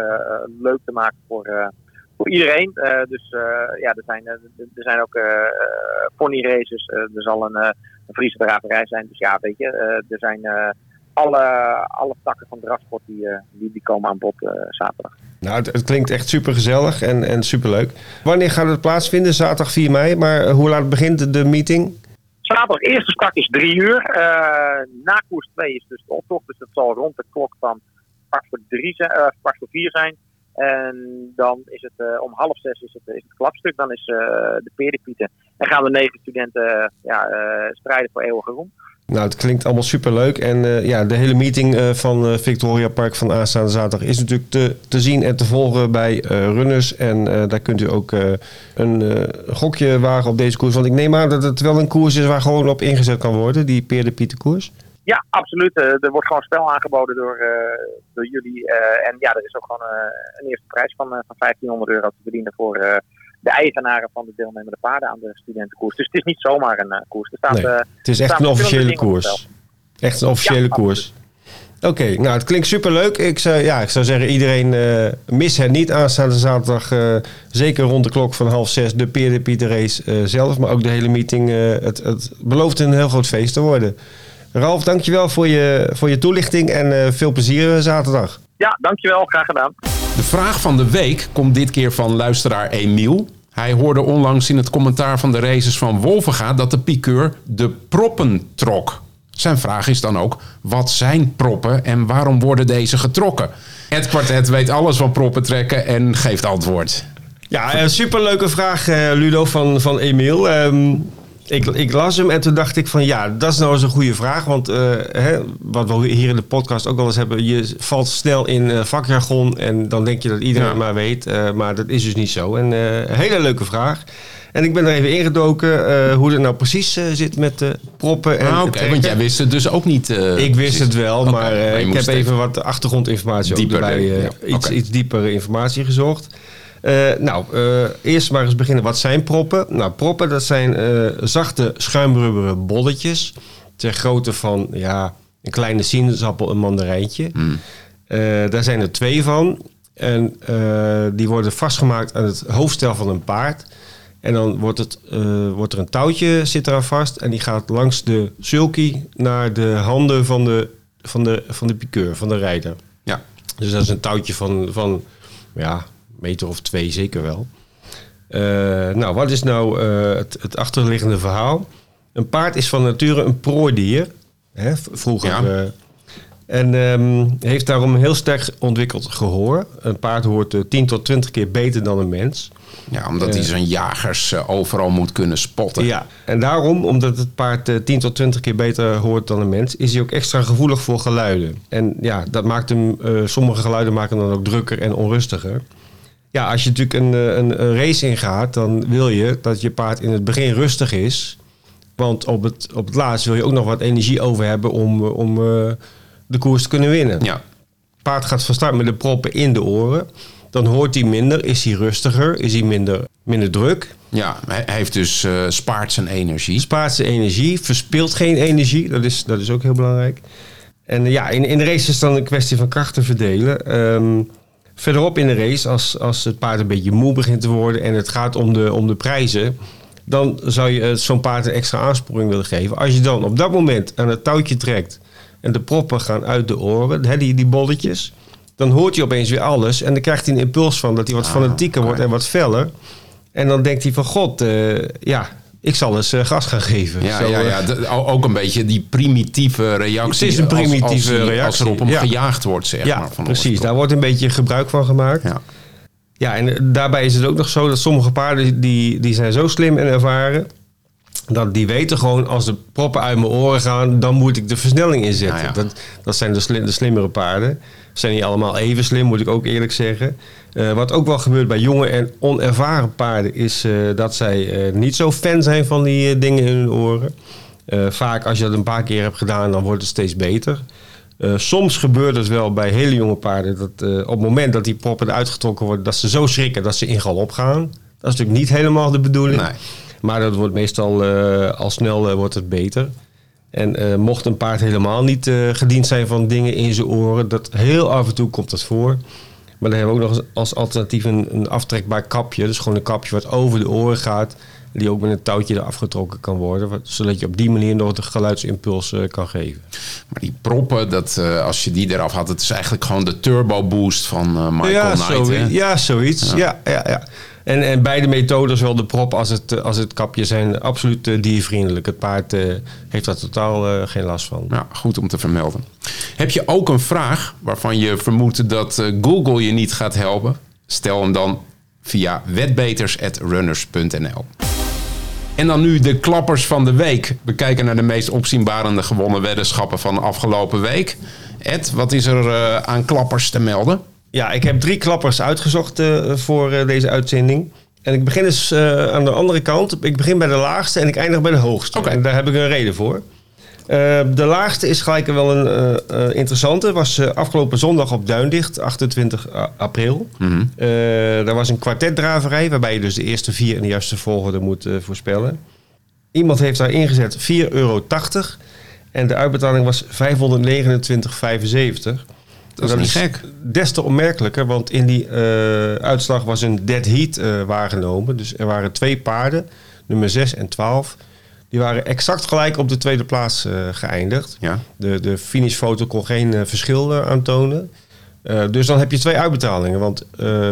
leuk te maken voor, voor iedereen. Eh, dus eh, ja, er zijn, eh, er zijn ook pony races. Er zal een, een Friese draverij zijn. Dus ja, weet je, er zijn alle, alle takken van drafsport die, die, die komen aan bod zaterdag. Nou, het, het klinkt echt super gezellig en, en super leuk. Wanneer gaat het plaatsvinden? Zaterdag 4 mei. Maar hoe laat begint de meeting? Zaterdag eerste start is drie uur. Na koers 2 is dus de optocht. Dus dat zal rond de klok van kwart voor, drie kwart voor vier zijn. En dan is het eh, om half zes is het, is het klapstuk. Dan is eh, de peerdepieten. En gaan we negen studenten ja, eh, strijden voor eeuwige roem. Nou, het klinkt allemaal super leuk. En ja, de hele meeting van Victoria Park van aanstaande zaterdag is natuurlijk te, te zien en te volgen bij runners. En daar kunt u ook een gokje wagen op deze koers. Want ik neem aan dat het wel een koers is waar gewoon op ingezet kan worden, die Peer de koers. Ja, absoluut. Eh, er wordt gewoon spel aangeboden door, eh, door jullie. Eh, en ja, er is ook gewoon een eerste prijs van, van 1500 euro te verdienen voor de eigenaren van de deelnemende paarden aan de studentenkoers. Dus het is niet zomaar een koers. Er staat, Nee, het is echt een officiële koers. Echt een officiële Ja, koers. Oké, nou het klinkt super leuk. Ik zou, ja, ik zou zeggen, iedereen mis het niet aanstaande zaterdag. zeker rond de klok van half zes de Peer de Pieter race zelf. Maar ook de hele meeting. het, het belooft een heel groot feest te worden. Ralf, dankjewel voor je, voor je toelichting en eh, veel plezier eh, zaterdag. Ja, dankjewel. Graag gedaan. De vraag van de week komt dit keer van luisteraar Emiel. Hij hoorde onlangs in het commentaar van de races van Wolvenga dat de piqueur de proppen trok. Zijn vraag is dan ook, wat zijn proppen en waarom worden deze getrokken? Het kwartet weet alles van proppen trekken en geeft antwoord. Ja, een superleuke vraag, eh, Ludo, van, van Emiel. Ehm, ik, ik las hem en toen dacht ik van ja, dat is nou eens een goede vraag. Want eh, hè, wat we hier in de podcast ook wel eens hebben, je valt snel in eh, vakjargon en dan denk je dat iedereen Ja. het maar weet. eh, maar dat is dus niet zo. En een hele leuke vraag. En ik ben er even ingedoken hoe het nou precies zit met de proppen. En Ah, Oké, want jij wist het dus ook niet. Ik wist precies. het wel, maar ik heb even wat achtergrondinformatie ook Dieper, erbij, iets, iets diepere informatie gezocht. Eh, nou, eh, eerst maar eens beginnen. Wat zijn proppen? Nou, proppen dat zijn eh, zachte schuimrubberen bolletjes. Ter grootte van ja, een kleine sinaasappel, een mandarijntje. Hmm. Daar zijn er twee van. En die worden vastgemaakt aan het hoofdstel van een paard. En dan wordt, het, wordt er een touwtje zit eraan vast. En die gaat langs de sulky naar de handen van de, van de, van de piqueur, van de rijder. Ja. Dus dat is een touwtje van, van ja, meter of twee zeker wel. Eh, nou, wat is nou eh, het, het achterliggende verhaal? Een paard is van nature een prooidier. Hè, vroeger. Ja. eh, en ehm, heeft daarom een heel sterk ontwikkeld gehoor. Een paard hoort eh, 10 tot 20 keer beter dan een mens. Ja, omdat hij zijn jagers overal moet kunnen spotten. Ja, en daarom, omdat het paard eh, 10 tot 20 keer beter hoort dan een mens, is hij ook extra gevoelig voor geluiden. En ja, dat maakt hem, sommige geluiden maken hem dan ook drukker en onrustiger. Ja, als je natuurlijk een, eh, een, een race ingaat, dan wil je dat je paard in het begin rustig is. Want op het, op het laatst wil je ook nog wat energie over hebben om, eh, om eh, de koers te kunnen winnen. Ja. Paard gaat van start met de proppen in de oren. Dan hoort hij minder, is hij rustiger, is hij minder, minder druk. Ja, hij heeft dus spaart zijn energie. Spaart zijn energie, verspilt geen energie. Dat is, dat is ook heel belangrijk. En ja, in, in de race is het dan een kwestie van krachten verdelen. Ehm, verderop in de race, als, als het paard een beetje moe begint te worden en het gaat om de, om de prijzen, dan zou je eh, zo'n paard een extra aansporing willen geven. Als je dan op dat moment aan het touwtje trekt en de proppen gaan uit de oren, hè, die, die bolletjes, dan hoort hij opeens weer alles en dan krijgt hij een impuls van dat hij wat Ah, fanatieker wordt en wat feller. En dan denkt hij van god, eh, ja, ik zal eens eh, gas gaan geven. Ja, Zo, ja, eh, ja. De- ook een beetje die primitieve reactie. Het is een als- primitieve als, Als reactie, er op hem ja. gejaagd wordt, zeg ja, maar. Van precies. oorsprong. Daar wordt een beetje gebruik van gemaakt. Ja. Ja, en eh, daarbij is het ook nog zo dat sommige paarden die, die zijn zo slim en ervaren. Dat die weten gewoon, als de proppen uit mijn oren gaan, dan moet ik de versnelling inzetten. Ja, ja. Dat, dat zijn de, de slimmere paarden. Ze zijn niet allemaal even slim, moet ik ook eerlijk zeggen. Eh, wat ook wel gebeurt bij jonge en onervaren paarden, is eh, dat zij eh, niet zo fan zijn van die dingen in hun oren. Vaak als je dat een paar keer hebt gedaan, dan wordt het steeds beter. Soms gebeurt het wel bij hele jonge paarden dat op het moment dat die proppen eruit getrokken worden, dat ze zo schrikken dat ze in galop gaan. Dat is natuurlijk niet helemaal de bedoeling. Nee. Maar dat wordt meestal al snel wordt het beter. En mocht een paard helemaal niet gediend zijn van dingen in zijn oren, dat heel af en toe komt dat voor. Maar dan hebben we ook nog als alternatief een, een aftrekbaar kapje. Dus gewoon een kapje wat over de oren gaat. Die ook met een touwtje eraf getrokken kan worden. Zodat je op die manier nog de geluidsimpuls eh, kan geven. Maar die proppen, dat, eh, als je die eraf had, het is eigenlijk gewoon de turbo boost van eh, Michael ja, Knight. zoiets. ja, zoiets. Ja. Ja, ja, En, en beide methoden, zowel de prop als het, eh, als het kapje, zijn absoluut eh, diervriendelijk. Het paard eh, heeft daar totaal geen last van. Ja, goed om te vermelden. Heb je ook een vraag waarvan je vermoedt dat Google je niet gaat helpen? Stel hem dan via wetbeters.runners.nl. En dan nu de klappers van de week. We kijken naar de meest opzienbarende gewonnen weddenschappen van de afgelopen week. Ed, wat is er aan klappers te melden? Ja, ik heb drie klappers uitgezocht eh, voor eh, deze uitzending. En ik begin dus eh, aan de andere kant. Ik begin bij de laagste en ik eindig bij de hoogste. En daar heb ik een reden voor. De laagste is gelijk wel een eh, interessante. Was afgelopen zondag op Duindicht, 28 a- april. Eh, daar was een kwartetdraverij, waarbij je dus de eerste vier in de juiste volgorde moet voorspellen. Iemand heeft daar ingezet 4,80 euro. En de uitbetaling was 529,75. Dat is niet gek. Des te opmerkelijker, want in die eh, uitslag was een dead heat eh, waargenomen. Dus er waren twee paarden, nummer 6 en 12. Die waren exact gelijk op de tweede plaats eh, geëindigd. Ja. De, de finishfoto kon geen verschil aantonen. Dus dan heb je twee uitbetalingen. Want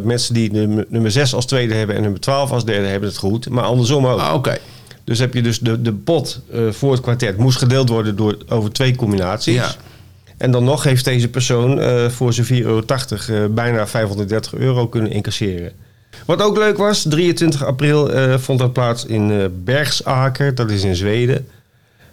mensen die nummer, nummer 6 als tweede hebben en nummer 12 als derde hebben het goed. Maar andersom ook. Ah, Oké. Dus heb je dus de, de pot voor het kwartet moest gedeeld worden door, over twee combinaties. Ja. En dan nog heeft deze persoon eh, voor zijn 4,80 euro eh, bijna 530 euro kunnen incasseren. Wat ook leuk was, 23 april eh, vond dat plaats in Bergsaker, dat is in Zweden.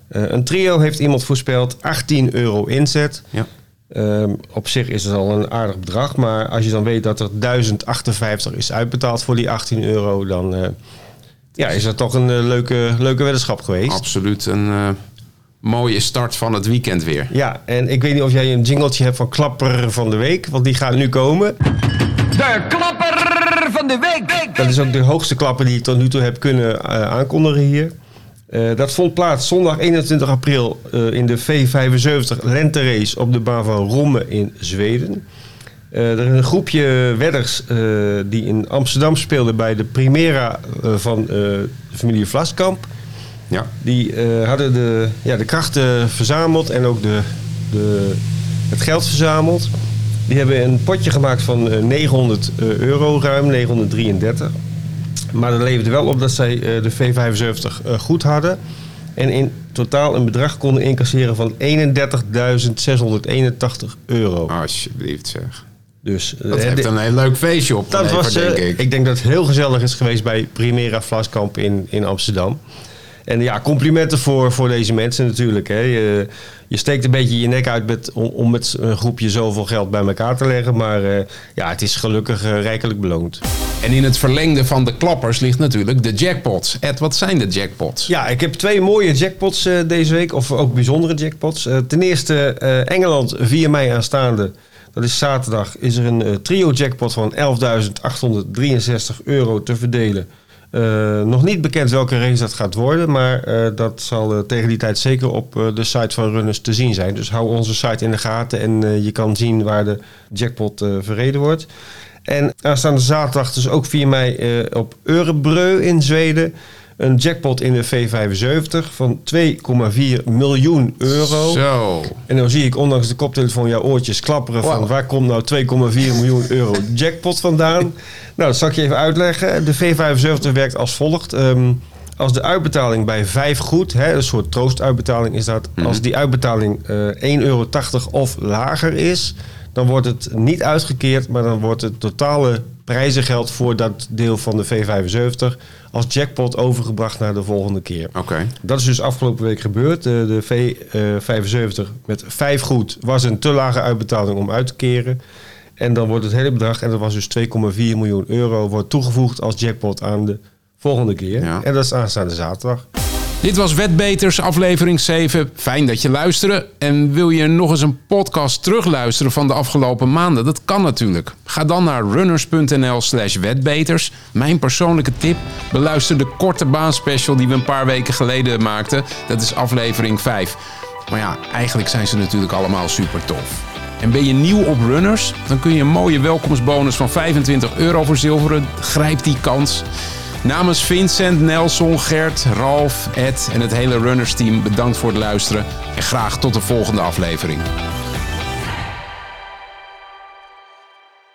Een trio heeft iemand voorspeld 18 euro inzet. Ja. Ehm, op zich is het al een aardig bedrag, maar als je dan weet dat er 1058 is uitbetaald voor die 18 euro, dan ja, is dat toch een leuke, leuke weddenschap geweest. Absoluut een eh, mooie start van het weekend weer. Ja, en ik weet niet of jij een jingletje hebt van Klapper van de Week, want die gaat nu komen. De klapper van de week. Dat is ook de hoogste klapper die ik tot nu toe heb kunnen eh, aankondigen hier. Eh, dat vond plaats zondag 21 april eh, in de V75 Lente-race op de baan van Romme in Zweden. Eh, er is een groepje wedders eh, die in Amsterdam speelden bij de Primera van eh, de familie Vlaskamp. Ja. Die eh, hadden de, ja, de krachten verzameld en ook de, de, het geld verzameld. Die hebben een potje gemaakt van eh, 900 eh, euro, ruim 933. Maar dat leverde wel op dat zij eh, de V75 eh, goed hadden. En in totaal een bedrag konden incasseren van 31.681 euro. Alsjeblieft zeg. Dus, eh, Dat de- heeft een heel leuk feestje op dat was, denk eh, ik. ik denk dat het heel gezellig is geweest bij Primera Vlaskamp in, in Amsterdam. En ja, complimenten voor, voor deze mensen natuurlijk. Hè. Je, je steekt een beetje je nek uit met, om, om met een groepje zoveel geld bij elkaar te leggen. Maar eh, ja, het is gelukkig eh, rijkelijk beloond. En in het verlengde van de klappers ligt natuurlijk de jackpots. Ed, wat zijn de jackpots? Ja, ik heb twee mooie jackpots eh, deze week. Of ook bijzondere jackpots. Ten eerste Engeland 4 mei aanstaande. Dat is zaterdag. Is er een trio jackpot van 11.863 euro te verdelen. Eh, nog niet bekend welke race dat gaat worden. Maar eh, dat zal eh, tegen die tijd zeker op de site van Runners te zien zijn. Dus hou onze site in de gaten. En je kan zien waar de jackpot verreden wordt. En aanstaande zaterdag, dus ook 4 mei, op Örebrö in Zweden. Een jackpot in de V75 van 2,4 miljoen euro. Zo. En dan zie ik ondanks de koptelefoon jouw oortjes klapperen van waar komt nou 2,4 miljoen euro jackpot vandaan? nou, dat zal ik je even uitleggen. De V75 werkt als volgt. Ehm, als de uitbetaling bij 5 goed, hè, een soort troostuitbetaling is dat. Als die uitbetaling eh 1,80 euro of lager is, dan wordt het niet uitgekeerd, maar dan wordt het totale prijzengeld voor dat deel van de V75 als jackpot overgebracht naar de volgende keer. Oké. Dat is dus afgelopen week gebeurd. De, de V75 met vijf goed was een te lage uitbetaling om uit te keren. En dan wordt het hele bedrag, en dat was dus 2,4 miljoen euro, wordt toegevoegd als jackpot aan de volgende keer. Ja. En dat is aanstaande zaterdag. Dit was Wetbeters, aflevering 7. Fijn dat je luisterde. En wil je nog eens een podcast terugluisteren van de afgelopen maanden? Dat kan natuurlijk. Ga dan naar runners.nl slash wetbeters. Mijn persoonlijke tip, beluister de korte baanspecial die we een paar weken geleden maakten. Dat is aflevering 5. Maar ja, eigenlijk zijn ze natuurlijk allemaal super tof. En ben je nieuw op Runners? Dan kun je een mooie welkomstbonus van 25 euro verzilveren. Grijp die kans. Namens Vincent, Nelson, Gert, Ralf, Ed en het hele Runners team bedankt voor het luisteren. En graag tot de volgende aflevering.